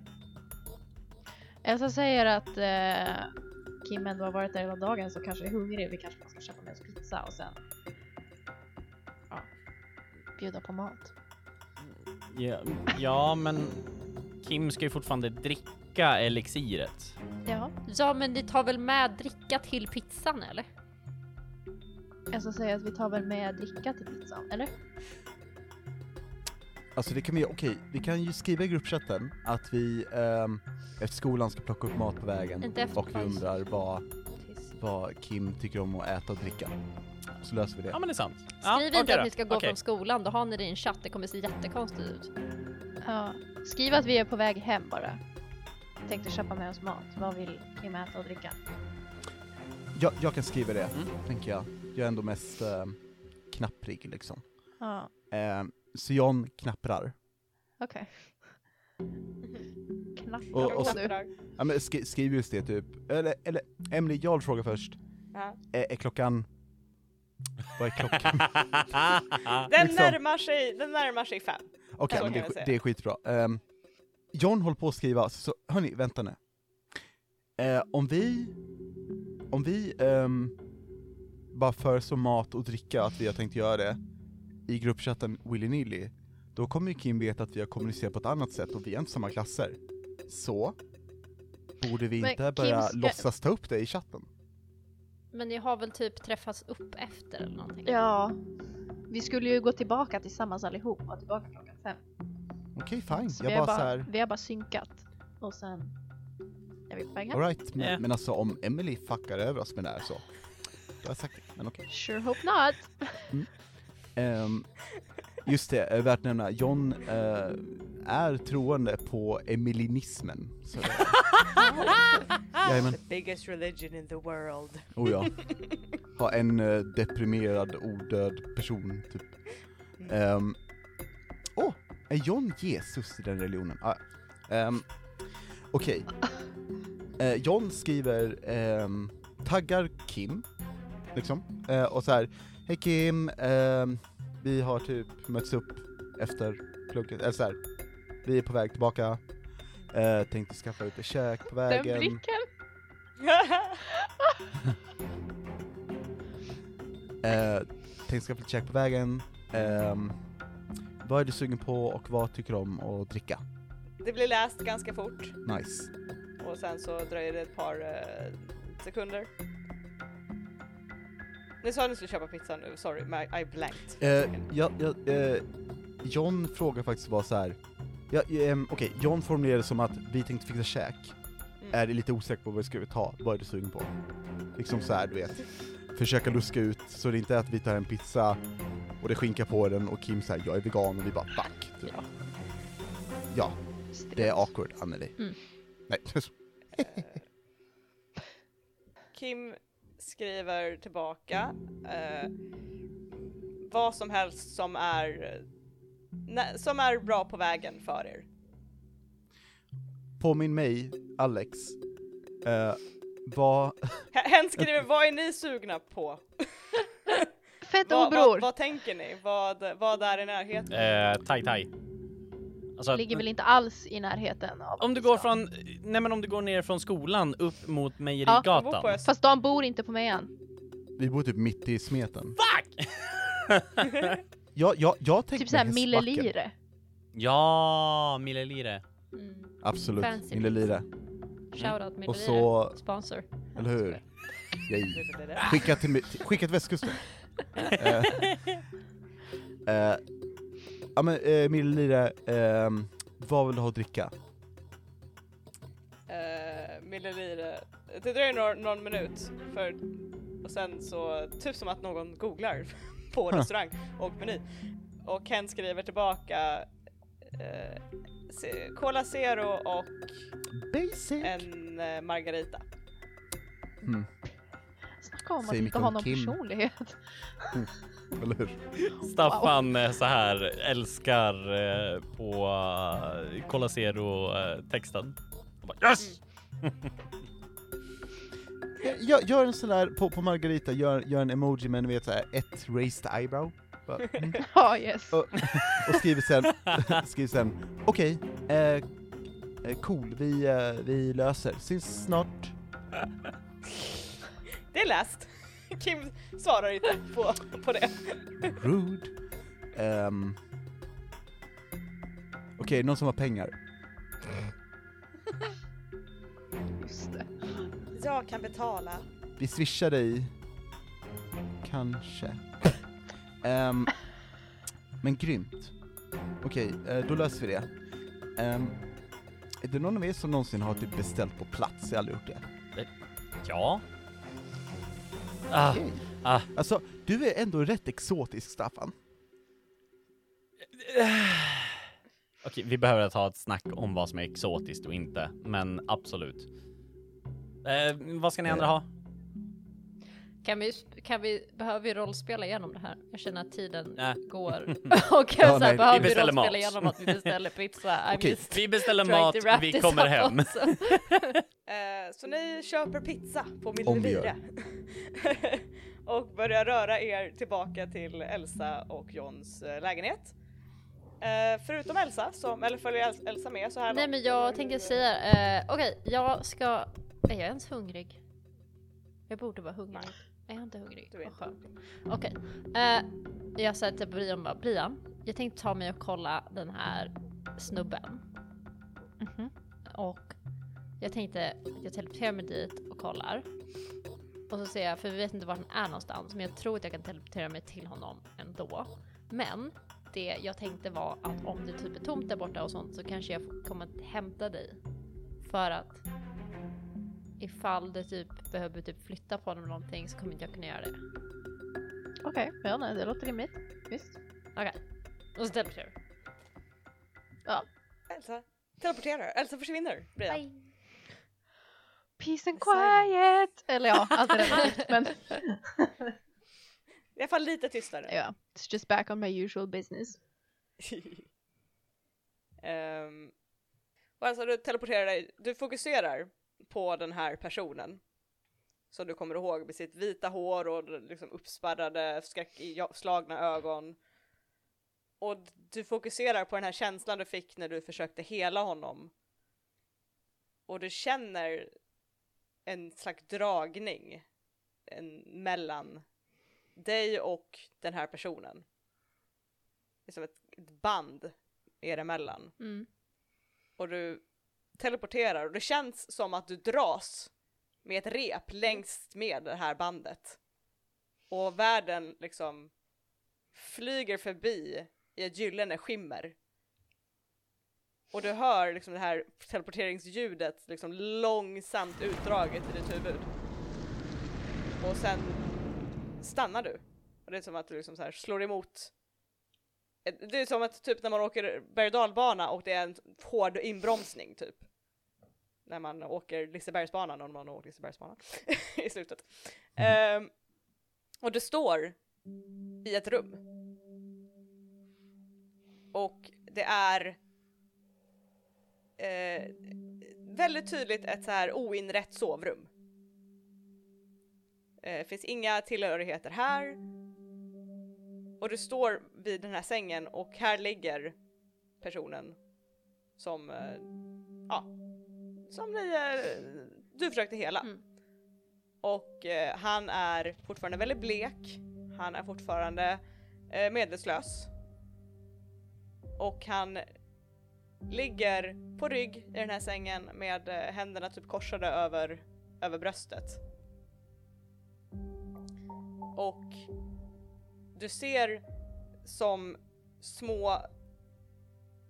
Elsa säger att eh, Kim ändå har varit där hela dagen så kanske är hungrig. Vi kanske bara ska köpa med oss pizza och sen ja, bjuda på mat. Ja, ja, men Kim ska ju fortfarande dricka elixiret. Ja. Ja, men ni tar väl med dricka till pizzan eller? Elsa säger att vi tar väl med dricka till pizzan, eller? Alltså det kan vi, okej, vi kan ju skriva i gruppchatten att vi ehm, efter skolan ska plocka upp mat på vägen Inte och vi undrar vad, vad Kim tycker om att äta och dricka. Så löser vi det. Ja, men det är sant. Ja, Skriv inte okej att då. ni ska gå Okej. från skolan, då har ni det i en chatt, det kommer se jättekonstigt ut. Ja. Skriv att vi är på väg hem bara. Tänkte köpa med oss mat. Vad vill Kim äta och dricka? Jag, jag kan skriva det, Mm. tänker jag. Jag är ändå mest ehm, knapprig liksom. Ja, Ehm, så John knapprar. okej. Knappar Och- och så- du. Ja men sk skriv just det typ. Eller, eller Emily, jag har en fråga först. Ja. Är, är klockan... Vad är klockan? Den Liksom. närmar sig, den närmar sig fem. Okej, kan det, det är skitbra. Um, John håller på att skriva, så hörni, vänta nu. Eh, om vi, om vi ehm, bara föreslår mat och dricka, att vi har tänkt göra det, i gruppchatten willy-nilly, då kommer ju Kim veta att vi har kommunicerat på ett annat sätt och vi är inte samma klasser. Så, borde vi Men inte Kim börja ska- låtsas ta upp det i chatten? Men ni har väl typ träffats upp efter eller någonting? Ja. Vi skulle ju gå tillbaka tillsammans allihop och tillbaka klockan Okej, fine. Så jag vi, har bara, bara, så här, vi har bara synkat. Och sen är vi på väg hem. alright, men, Ja. men alltså om Emily fuckar över oss med det här så, då har jag sagt det, men okej. Sure hope not. Ehm, just det, är värt att nämna, John eh, är troende på emilinismen. Så jajamän, The biggest religion in the world. oh ja. Har en eh, deprimerad, odöd person, typ. Ehm, Åh, är John Jesus i den religionen? Ah, um, Okej. Eh, John skriver, ehm, taggar Kim, liksom, Eh, och så här. Hej Kim, ehm, vi har typ mötts upp efter plugget, eller så här. vi är på väg tillbaka, eh, tänkte skaffa lite käk på Den vägen. blicken. Eh, tänkte skaffa lite käk på vägen. Ehm, vad är du sugen på och vad tycker du om att dricka? det blir läst ganska fort Nice. och sen så dröjer det ett par eh, sekunder. Ni sa att ni skulle köpa pizza nu, sorry, men I, blanked. Eh, ja, ja, eh, John frågar faktiskt bara så här. Ja, ehm, Okej, John formulerade som att vi tänkte fixa käk. Mm. Är lite osäker på vad vi ska ta, vad är du sugen på? Liksom så här, du vet. Försöka luska ut så det inte är att vi tar en pizza och det är skinka på den och Kim säger jag är vegan och vi bara fuck. Typ. Ja. Ja, det är awkward Anneli. Mm. Nej, Kim skriver tillbaka eh, vad som helst som är som är bra på vägen för er. påminn mig, Alex, eh, vad, Hen skriver vad är ni sugna på? Fett Vad, obror! vad, vad tänker ni? Vad, vad är i närheten? Eh, tai tai. Alltså, Ligger väl inte alls i närheten av om du går från, nej men om du går ner från skolan upp mot Mejerigatan. öst- Fast de bor inte på mejan. vi bor typ mitt i smeten. Fuck! Jag, jag, jag tänkte Typ såhär millelire. ja, Millelire. Mm. Absolut, Fancy millelire. Shoutout med Och så, Sponsor. eller hur? Skicka till, till, skicka till västkusten. Eh, eh, ja men eh, millelire, eh, vad vill du ha att dricka? uh, milliliter. Det dröjer någon, någon minut för, och sen så, typ som att någon googlar på restaurang och meny. Och Ken skriver tillbaka uh, Cola Zero och Basic. en eh, Margarita. Mm, Snacka om att Säg inte mycket ha någon Kim. personlighet. eller hur? Staffan eh, så här älskar eh, på uh, Cola Zero-texten. Yes! Gör, gör en sån där, på, på Margarita, gör, gör en emoji med, ni vet såhär, ett raised eyebrow. Bara, mm. Ja, yes. och, och skriver sen, skriver sen, okej, eh, eh, cool, vi, eh, vi löser, syns snart. Det är läst. Kim svarar inte på, på det. Rude. Ehm. Okej, någon som har pengar? Just det. Jag kan betala. Vi swishar dig. Kanske. Ehm, men grymt. Okej, eh, då löser vi det. Ehm, är det någon av er som någonsin har typ beställt på plats? Jag har aldrig gjort det. Ja. Ah, Okej. ah. Alltså, du är ändå rätt exotisk, Staffan. Okej, vi behöver ta ett snack om vad som är exotiskt och inte, men absolut. Eh, vad ska ni andra ha? Kan vi, kan vi, behöver vi rollspela igenom det här? Jag känner att tiden Nej. går. Och Ja, så här, nej, behöver vi vi rollspela mat. igenom att vi beställer pizza. Just Vi beställer mat, vi kommer hem. Eh, så ni köper pizza på Om vi gör. Millelire. och börjar röra er tillbaka till Elsa och Johns eh, lägenhet. Eh, förutom Elsa, som, eller följer El- Elsa med så här Nej långt? men jag tänkte säga, eh, okej jag ska, är jag ens hungrig? Jag borde vara hungrig. Är jag inte hungrig? Du är inte skönt. Okej. Eh, jag sa till Brian bara, Brian, jag tänkte ta mig och kolla den här snubben. Mhm. Och jag tänkte, jag teleporterar mig dit och kollar. Och så ser jag, för vi vet inte var han är någonstans, men jag tror att jag kan teleportera mig till honom ändå. Men det jag tänkte var att om det typ är tomt där borta och sånt så kanske jag och hämta dig. För att ifall det typ behöver typ flytta på dem eller någonting så kommer inte jag kunna göra det. Okej, ja nej, det låter rimligt. Visst. Okej. Och så teleporterar du. Elsa teleporterar, Elsa försvinner. Brian. Peace and quiet! Eller ja, allt är tyst, men I alla fall lite tystare. ja, it's just back on my usual business. um, och alltså du teleporterar dig, du fokuserar på den här personen. Som du kommer ihåg med sitt vita hår och liksom uppspärrade, skräckslagna ögon. Och du fokuserar på den här känslan du fick när du försökte hela honom. Och du känner en slags dragning en, mellan dig och den här personen. Det är som ett, ett band er emellan. Mm. Och du teleporterar och det känns som att du dras med ett rep längs med det här bandet. Och världen liksom flyger förbi i ett gyllene skimmer. Och du hör liksom det här teleporteringsljudet liksom långsamt utdraget i ditt huvud. Och sen stannar du Och det är som att du liksom så här slår emot Eh, det är som att typ när man åker berg och dalbana och det är en hård inbromsning typ. När man åker Lisebergsbanan, om man har åkt Lisebergsbanan i slutet. Ehm, och du står i ett rum. Och det är eh, väldigt tydligt ett så här oinrätt sovrum. Eh, Det finns inga tillhörigheter här. Och du står vid den här sängen och här ligger personen som, eh, ja, som ni, eh, du försökte hela. Mm. Och eh, han är fortfarande väldigt blek, han är fortfarande eh, medvetslös. Och han ligger på rygg i den här sängen med eh, händerna typ korsade över, över bröstet. Och du ser som små,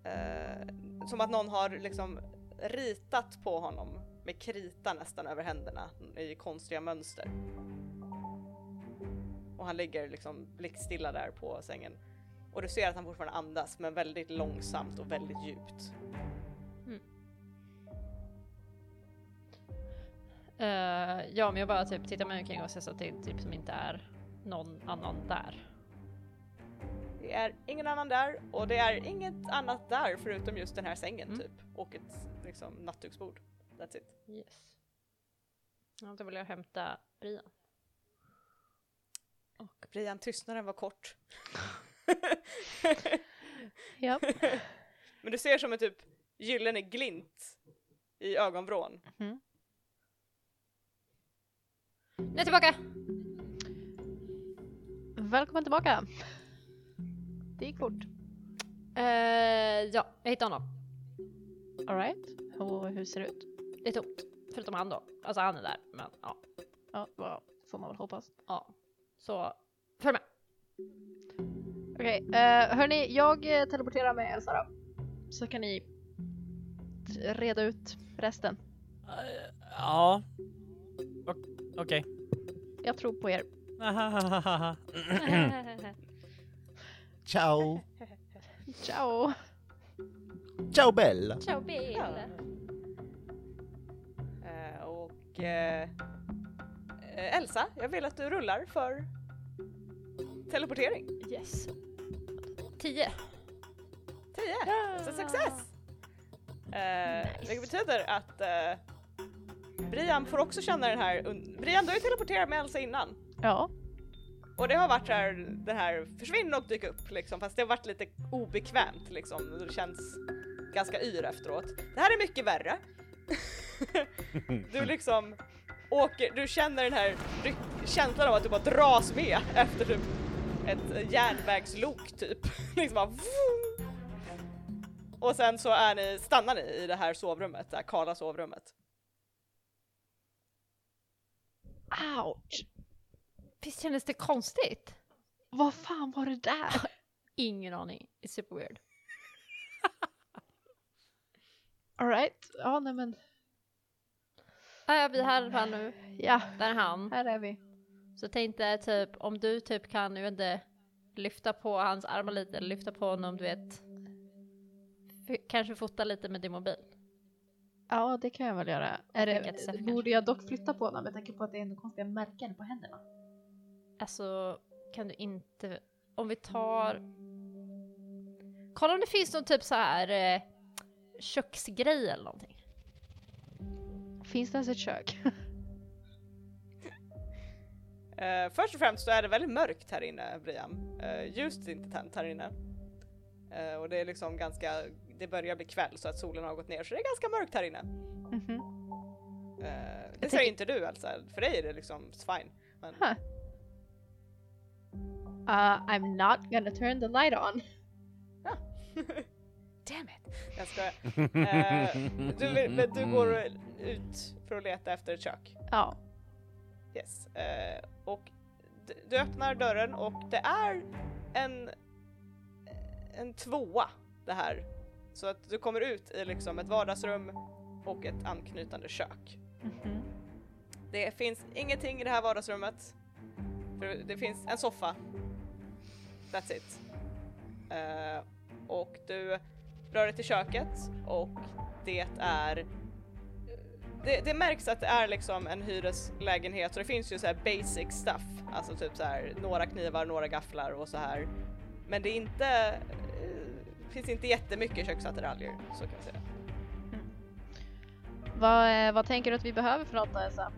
eh, som att någon har liksom ritat på honom med krita nästan över händerna i konstiga mönster. Och han ligger liksom blickstilla där på sängen. Och du ser att han fortfarande andas men väldigt långsamt och väldigt djupt. Mm. Eh, ja, men jag bara typ tittar mig omkring och ser så att det typ som inte är någon annan där. Det är ingen annan där och det är inget annat där förutom just den här sängen Mm. typ. Och ett liksom nattduksbord. That's it. Yes. Ja, då vill jag hämta Brian. Och Brian, tystnaden var kort. Ja. Men du ser som en typ gyllene glint i ögonvrån. Nu är jag tillbaka! Välkommen tillbaka. Det gick fort. Eh, ja, jag hittade honom. Alright. Och hur ser det ut? Det är tomt. Förutom han då. Alltså han är där, men ja. Ja, vad får man väl hoppas. ja. Så, följ med. Okej, okay, hörni, jag eh, teleporterar med Elsa då. Så kan ni reda ut resten. Eh, ja. Okej. Jag tror på er. Ciao! Ciao! Ciao Bella! Ciao Bill! Eh, och eh, eh, Elsa, jag vill att du rullar för teleportering. Yes. 10. 10! Så success! Eh, Det betyder att eh, Brian får också känna den här, Brian du har ju teleporterat med Elsa innan. Ja. Och det har varit så här, det här försvinna och dyka upp liksom, fast det har varit lite obekvämt liksom. Det känns ganska yr efteråt. Det här är mycket värre. du liksom åker, du känner den här känslan av att du bara dras med efter typ ett järnvägslok typ. liksom bara. Och sen så är ni, stannar ni i det här sovrummet, det här kala sovrummet. Ouch! Visst kändes det konstigt? Vad fan var det där? Ingen aning. It's super weird. Alright. Ja, nej men. Ja, vi är här i alla fall nu. Ja, Där är han. här är vi. Så tänkte typ om du typ kan, jag vet inte, lyfta på hans armar lite, eller lyfta på honom, du vet. Kanske fota lite med din mobil. Ja, det kan jag väl göra. Är det, borde jag dock flytta på honom med tanke på att det är ändå konstiga märken på händerna? Alltså, kan du inte, om vi tar... Kolla om det finns någon typ så här eh, köksgrej eller någonting. Finns det ens ett kök? Eh, först och främst så är det väldigt mörkt här inne Brian. Uh, ljuset är inte tänt här inne. Eh, och det är liksom ganska, det börjar bli kväll så att solen har gått ner så det är ganska mörkt här inne. Mhm. Eh, det Jag säger inte du alltså, för dig är det liksom fine. Men, Huh. Uh, I'm not gonna turn the light on. Damn it! Jag skojar. Eh, du, men du går ut för att leta efter ett kök. Ja. Yes. Eh, och d- du öppnar dörren och det är en, en tvåa det här. Så att du kommer ut i liksom ett vardagsrum och ett anknytande kök. Mhm. Det finns ingenting i det här vardagsrummet. För det finns en soffa That's it. Uh, och du rör dig till köket och det är det, det märks att det är liksom en hyreslägenhet och det finns ju så här basic stuff, alltså typ så här några knivar, några gafflar och så här. Men det är inte, det finns inte jättemycket köksattiraljer så kan man säga. Mm. Vad, eh, vad tänker du att vi behöver för något då Elsa?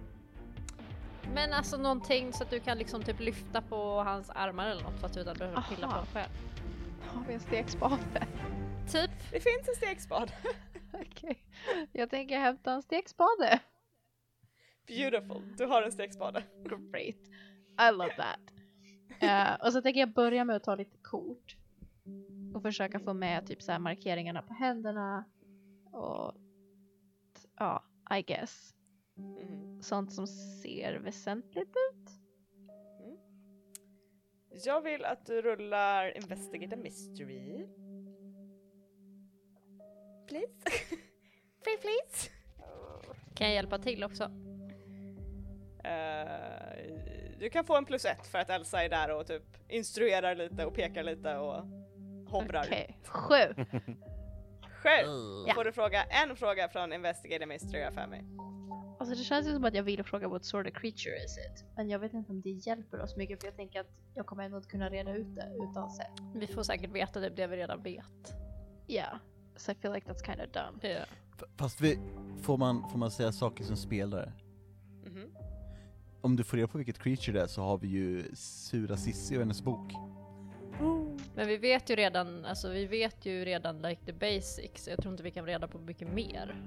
Men alltså någonting så att du kan liksom typ lyfta på hans armar eller något utan att behöva pilla på dem själv. Har vi en stekspade? Typ. Det finns en stekspad. Okej. Jag tänker hämta en stekspade. Beautiful, du har en stekspade. Great. I love that. Eh, och så tänker jag börja med att ta lite kort. Och försöka få med typ så här markeringarna på händerna. Och ja, I guess. Mhm. Sånt som ser väsentligt ut. Jag vill att du rullar Investigate a Mystery. Please? Free please? Kan jag hjälpa till också? Eh, du kan få en plus ett för att Elsa är där och typ instruerar lite och pekar lite och hovrar. Okej, sju. Sju! Ja. Får du fråga en fråga från Investigate a Mystery jag för mig. Alltså det känns ju som att jag vill fråga what sort of creature is it? Men jag vet inte om det hjälper oss mycket för jag tänker att jag kommer ändå inte kunna reda ut det utan se. Vi får säkert veta typ det vi redan vet. Yeah. So I feel like that's kind of dumb. Ja. F- Fast vi, får, man, får man säga saker som spelare? Mhm. Om du får reda på vilket creature det är så har vi ju Sura Sissi och hennes bok. Men vi vet ju redan, alltså vi vet ju redan like the basics. Jag tror inte vi kan reda på mycket mer.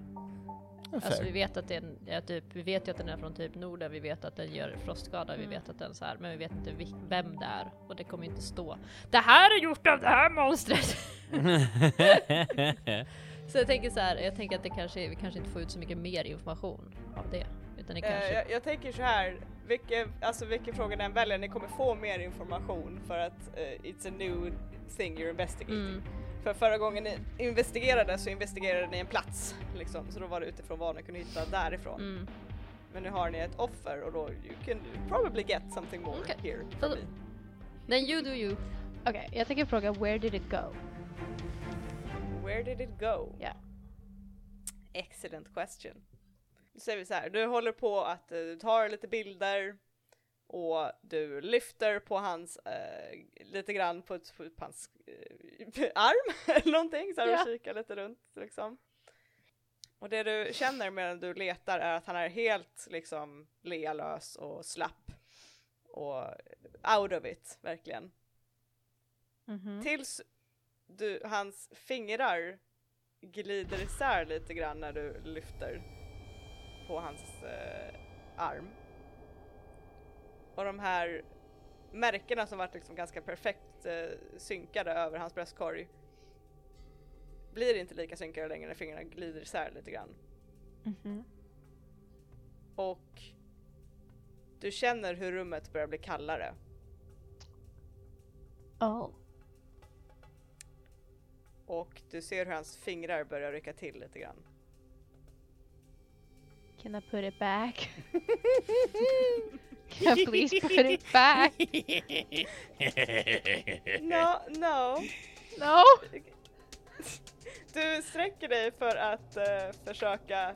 Alltså vi vet att den är typ, vi vet ju att den är från typ Norden, vi vet att den gör frostskada, vi vet att den så här, men vi vet inte vem det är och det kommer inte stå. Det här är gjort av det här monstret! så jag tänker så här, jag tänker att det kanske, vi kanske inte får ut så mycket mer information av det. Utan det Eh, kanske... jag, jag tänker så här, vilken, alltså vilken fråga den väljer, ni kommer få mer information för att eh, it's a new thing you're investigating. Mm. För förra gången ni investerade så investerade ni en plats liksom, så då var det utifrån vad ni kunde hitta därifrån. Mm. Men nu har ni ett offer och då you can probably get something more Okej. here from me. Then you do you. Okej, jag tänker fråga where did it go? Where did it go? Ja. Excellent question. Då säger vi så här, du håller på att eh, du tar lite bilder och du lyfter på hans, eh, lite grann på, på hans eh, arm eller någonting så här Ja. och kikar lite runt liksom. Och det du känner medan du letar är att han är helt liksom lealös och slapp och out of it verkligen. Mhm. Tills du, hans fingrar glider isär lite grann när du lyfter på hans eh, arm. Och de här märkena som varit liksom ganska perfekt eh, synkade över hans bröstkorg blir inte lika synkade längre när fingrarna glider isär lite grann. Mhm. Och du känner hur rummet börjar bli kallare. Oh. Och du ser hur hans fingrar börjar rycka till lite grann. Can I put it back? Can I please put it back? No, no. No! Du sträcker dig för att eh, försöka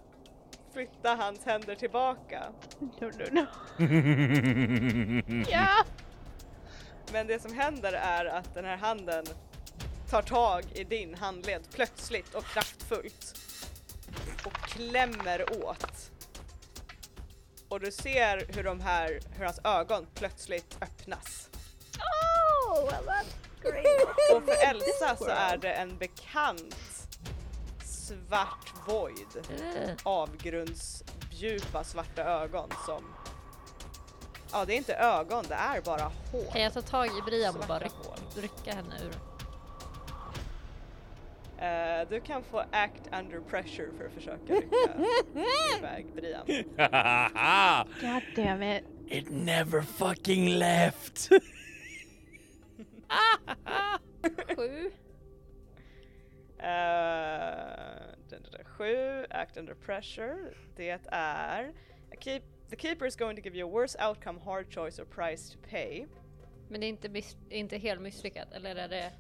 flytta hans händer tillbaka. No, no, no. Ja! Men det som händer är att den här handen tar tag i din handled plötsligt och kraftfullt och klämmer åt. Och du ser hur de här, hur hans ögon plötsligt öppnas. Oh, well that's great. Och för Elsa så är det en bekant svart void. Eh. avgrundsdjupa svarta ögon som... Ja, det är inte ögon, det är bara hår. Kan jag ta tag i Brian och bara hål. rycka henne ur? Eh, du kan få act under pressure för att försöka rycka iväg Brian. God damn it. It never fucking left! Sju. Dun, Sju, act under pressure. Det är... Keep, the keeper is going to give you a worse outcome, hard choice or price to pay. Men det är inte, miss- inte helt misslyckat, eller är det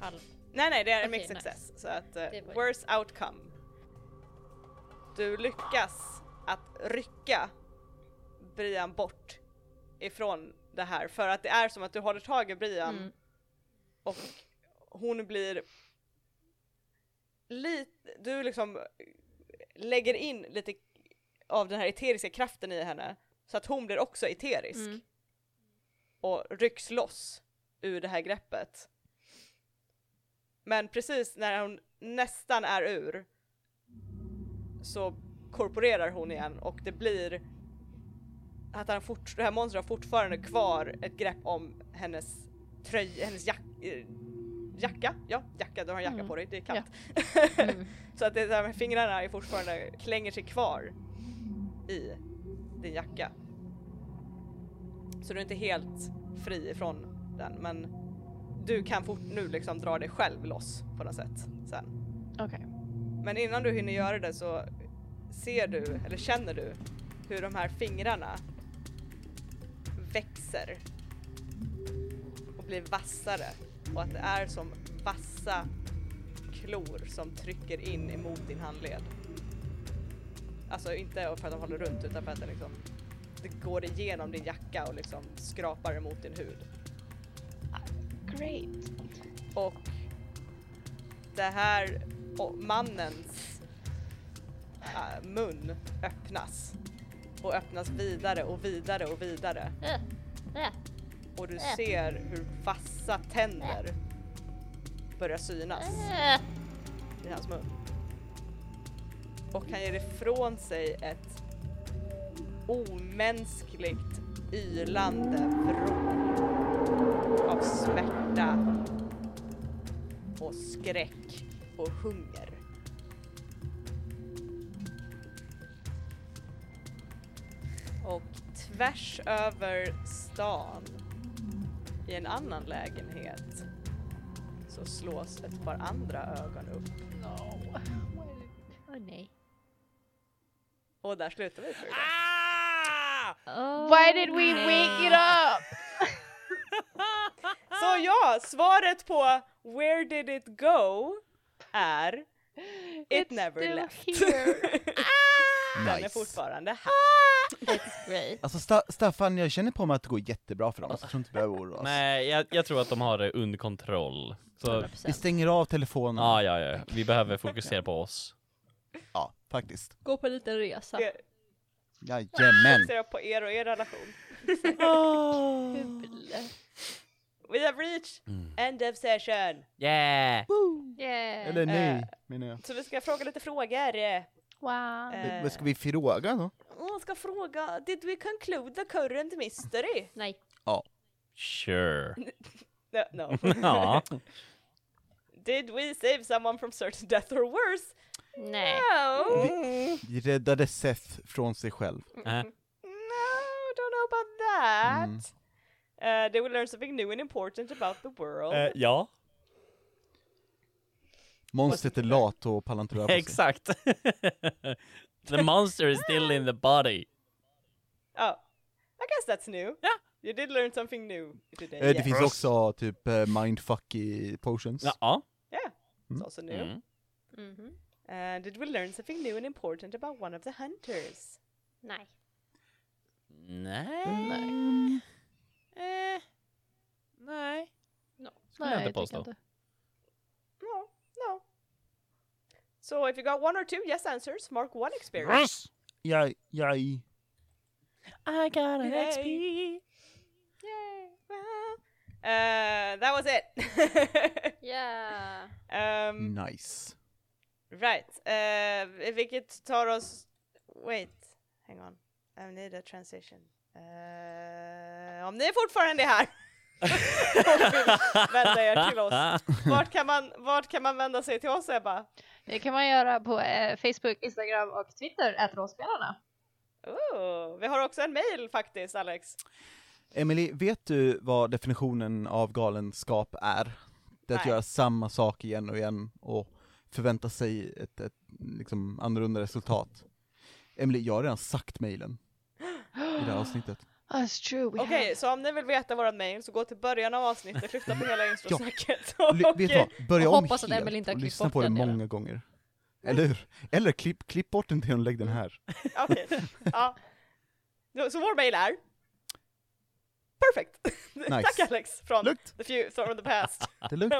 halv... Nej nej, det är Okej, mixed nice. success. Så att uh, worst outcome. Du lyckas att rycka Brian bort ifrån det här för att det är som att du håller tag i Brian Mm. och hon blir lite, du liksom lägger in lite av den här eteriska kraften i henne så att hon blir också eterisk Mm. och rycks loss ur det här greppet. Men precis när hon nästan är ur så korporerar hon igen och det blir att han fort, det här monstret har fortfarande kvar ett grepp om hennes tröja, hennes jack, eh, jacka, ja jacka, du har en jacka Mm. på dig, det är kallt. Mm. så att det där med fingrarna är fortfarande, klänger sig kvar i din jacka. Så du är inte helt fri ifrån den men du kan fort nu liksom dra dig själv loss på något sätt sen. Okej. Men innan du hinner göra det så ser du, eller känner du, hur de här fingrarna växer och blir vassare och att det är som vassa klor som trycker in emot din handled. Alltså inte för att de håller runt utan för att det liksom det går igenom din jacka och liksom skrapar emot din hud. Great. Och det här och mannens äh, mun öppnas och öppnas vidare och vidare och vidare Äh, äh. och du Äh. ser hur vassa tänder börjar synas i hans mun. Och han ger ifrån sig ett omänskligt ylande vrål av smärta och skräck och hunger. Och tvärs över stan i en annan lägenhet så slås ett par andra ögon upp. No. Åh nej. Och där slutar vi för idag. Oh, Why did we wake it up? Så ja, svaret på Where did it go är It It's never still left. here. Den är Nice. fortfarande här. It's great. Alltså Sta Staffan, jag känner på mig att det går jättebra för dem, så jag tror inte vi behöver oroa oss. Nej, jag, jag tror att de har det under kontroll. Så, 100%. Vi stänger av telefonen. ja, ja, ja. Vi behöver fokusera på oss. Ja, faktiskt. Gå på en liten resa. Det Jajamän. ser jag på er och er relation. We have reached Mm. end of session. Yeah! Yeah. Eller nej, Eh. menar jag. Så vi ska fråga lite frågor. Wow. Eh, Vad ska vi fråga då? Jag ska fråga, did we conclude the current mystery? Nej. Sure. No. no. ja. did we save someone from certain death or worse? Nej. No. Vi räddade Seth från sig själv. Äh. No, don't know about that. Mm. Uh, they will learn something new and important about the world. Eh, ja, Monstret är lat och pallar inte röra på sig. exakt. the monster is still in the body. oh, I guess that's new. Yeah. You did learn something new today. Eh, Det yes. finns också typ eh, mindfucky potions. Ja. Yeah, it's Mm. also new. Mm. Mhm. And it will learn something new and important about one of the hunters? Nej. Nej. Eh. Nej. No. Skulle jag Nej, inte jag tycker påstå. inte. No, no. So if you got one or two yes answers, mark one experience. Jag, jag, I got an Yay. XP. Yay! Well, uh, that was it. Yeah. um, nice. Right, uh, vilket tar oss... Wait, hang on. I need a transition. Uh, om ni är fortfarande här och vill vända er till oss, vart kan man, vart kan man vända sig till oss Ebba? Det kan man göra på eh, Facebook, Instagram och Twitter, ätrollspelarna. Oh, vi har också en mail faktiskt Alex. Emily, vet du vad definitionen av galenskap är? Det är att Nej. göra samma sak igen och igen och förvänta sig ett, ett liksom annorlunda resultat. Emily, jag har redan sagt mailen i det här avsnittet. That's true. Okej, have... så om ni vill veta våran mail så gå till början av avsnittet, lyssna på hela introsnacket och Ly- vet du vad? Börja Och om hoppas att helt Emily inte har och lyssna på delen. många gånger. Eller hur? Eller klipp, klipp bort den till och lägg den här. Okej, ja. Så- vår mail är Perfect! Tack Alex från Lugnt, the, few, from the past. det är lugnt.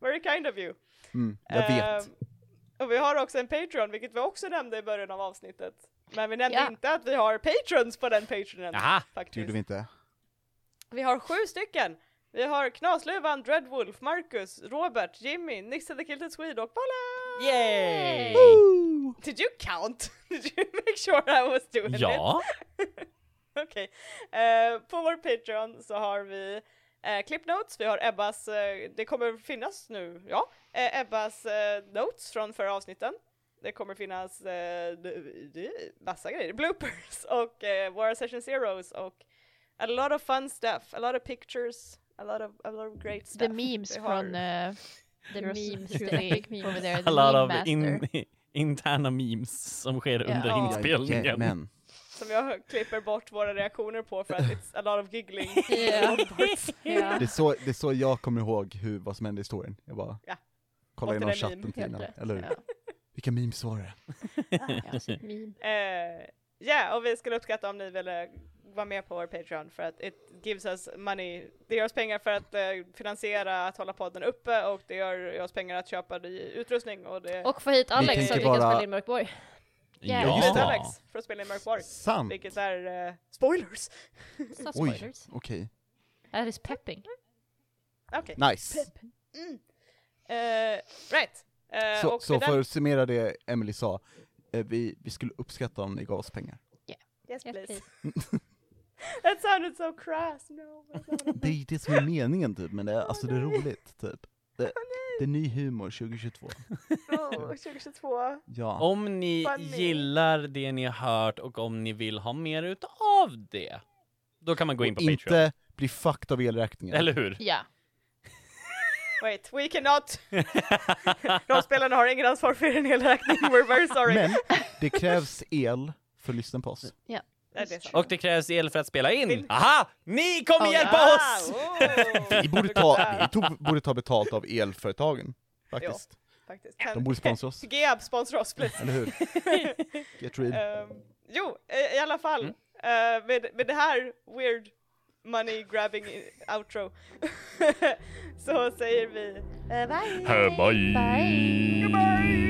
very kind of you. Mm, jag vet. Ehm, och vi har också en Patreon, vilket vi också nämnde i början av avsnittet. Men vi nämnde Ja. inte att vi har patrons på den Patreonen. Jaha! Det Faktiskt. gjorde vi inte. Vi har sju stycken! Vi har Knasluvan, Dreadwolf, Marcus, Robert, Jimmy, Nisse the Kilted Swede och Bolla! Yay! Did you count? Did you make sure I was doing it? Ja, Okej. Eh, på vår Patreon så har vi eh, clip notes, vi har Ebbas, eh, det kommer finnas nu, ja, Ebbas notes från förra avsnitten. Det kommer finnas eh, grejer, bloopers och eh, våra session zeros och a lot of fun stuff, a lot of pictures, a lot of, a lot of great stuff. The memes från uh, The memes, truly the memes. over there, the a lot meme of in, interna memes som sker Ja. under Ja. inspelningen. Jajamän. Som jag klipper bort våra reaktioner på för att it's a lot of giggling. Ja. Det är, så, det är så jag kommer ihåg hur, vad som hände i historien. Jag bara Ja. kollar igenom det chatten till innan, eller hur? Vilka memes var det? Ja. Meme. Eh, och vi skulle uppskatta om ni ville vara med på vår Patreon för att it gives us money. Det ger oss pengar för att eh, finansiera att hålla podden uppe och det gör oss pengar att köpa ny utrustning och det Och få hit Alex så att vi kan bara- spela in Mörkborg. Ja, ja. just det. Alex för att spela in Mörkborg. Sant! Vilket är eh, spoilers! Så Oj, spoilers. okej. That is pepping. Okej. Nice! Mm. Eh, right. Eh, Så, och så för att summera det Emily sa, eh, vi, vi skulle uppskatta om ni gav oss pengar. Yes, Yes, please. please. That sounded so crass. No, Det är det som är meningen typ, men det är, alltså det är roligt typ. Det, det är ny humor 2022. meant. Oh, 2022. Ja. Om ni Funny. gillar det ni har hört och om ni vill ha mer utav det, då kan man gå in på Och Patreon. inte bli fucked av elräkningen. Eller hur? Ja. Wait, we cannot! Rollspelarna har ingen ansvar för en elräkning, we're very sorry. Men det krävs el för att lyssna på oss. Nej, det är sant. Och det krävs el för att spela in. Aha! Ni kommer Oh, hjälpa Ah, oss! oh. Vi borde ta, vi tog, borde ta betalt av elföretagen, faktiskt. Faktiskt. De borde sponsra oss, Geab sponsra oss please. eller hur? Get real. Ehm, jo, i, i alla fall, Mm. eh, med, med det här weird money grabbing outro så säger vi eh, bye! Bye! Bye. Goodbye!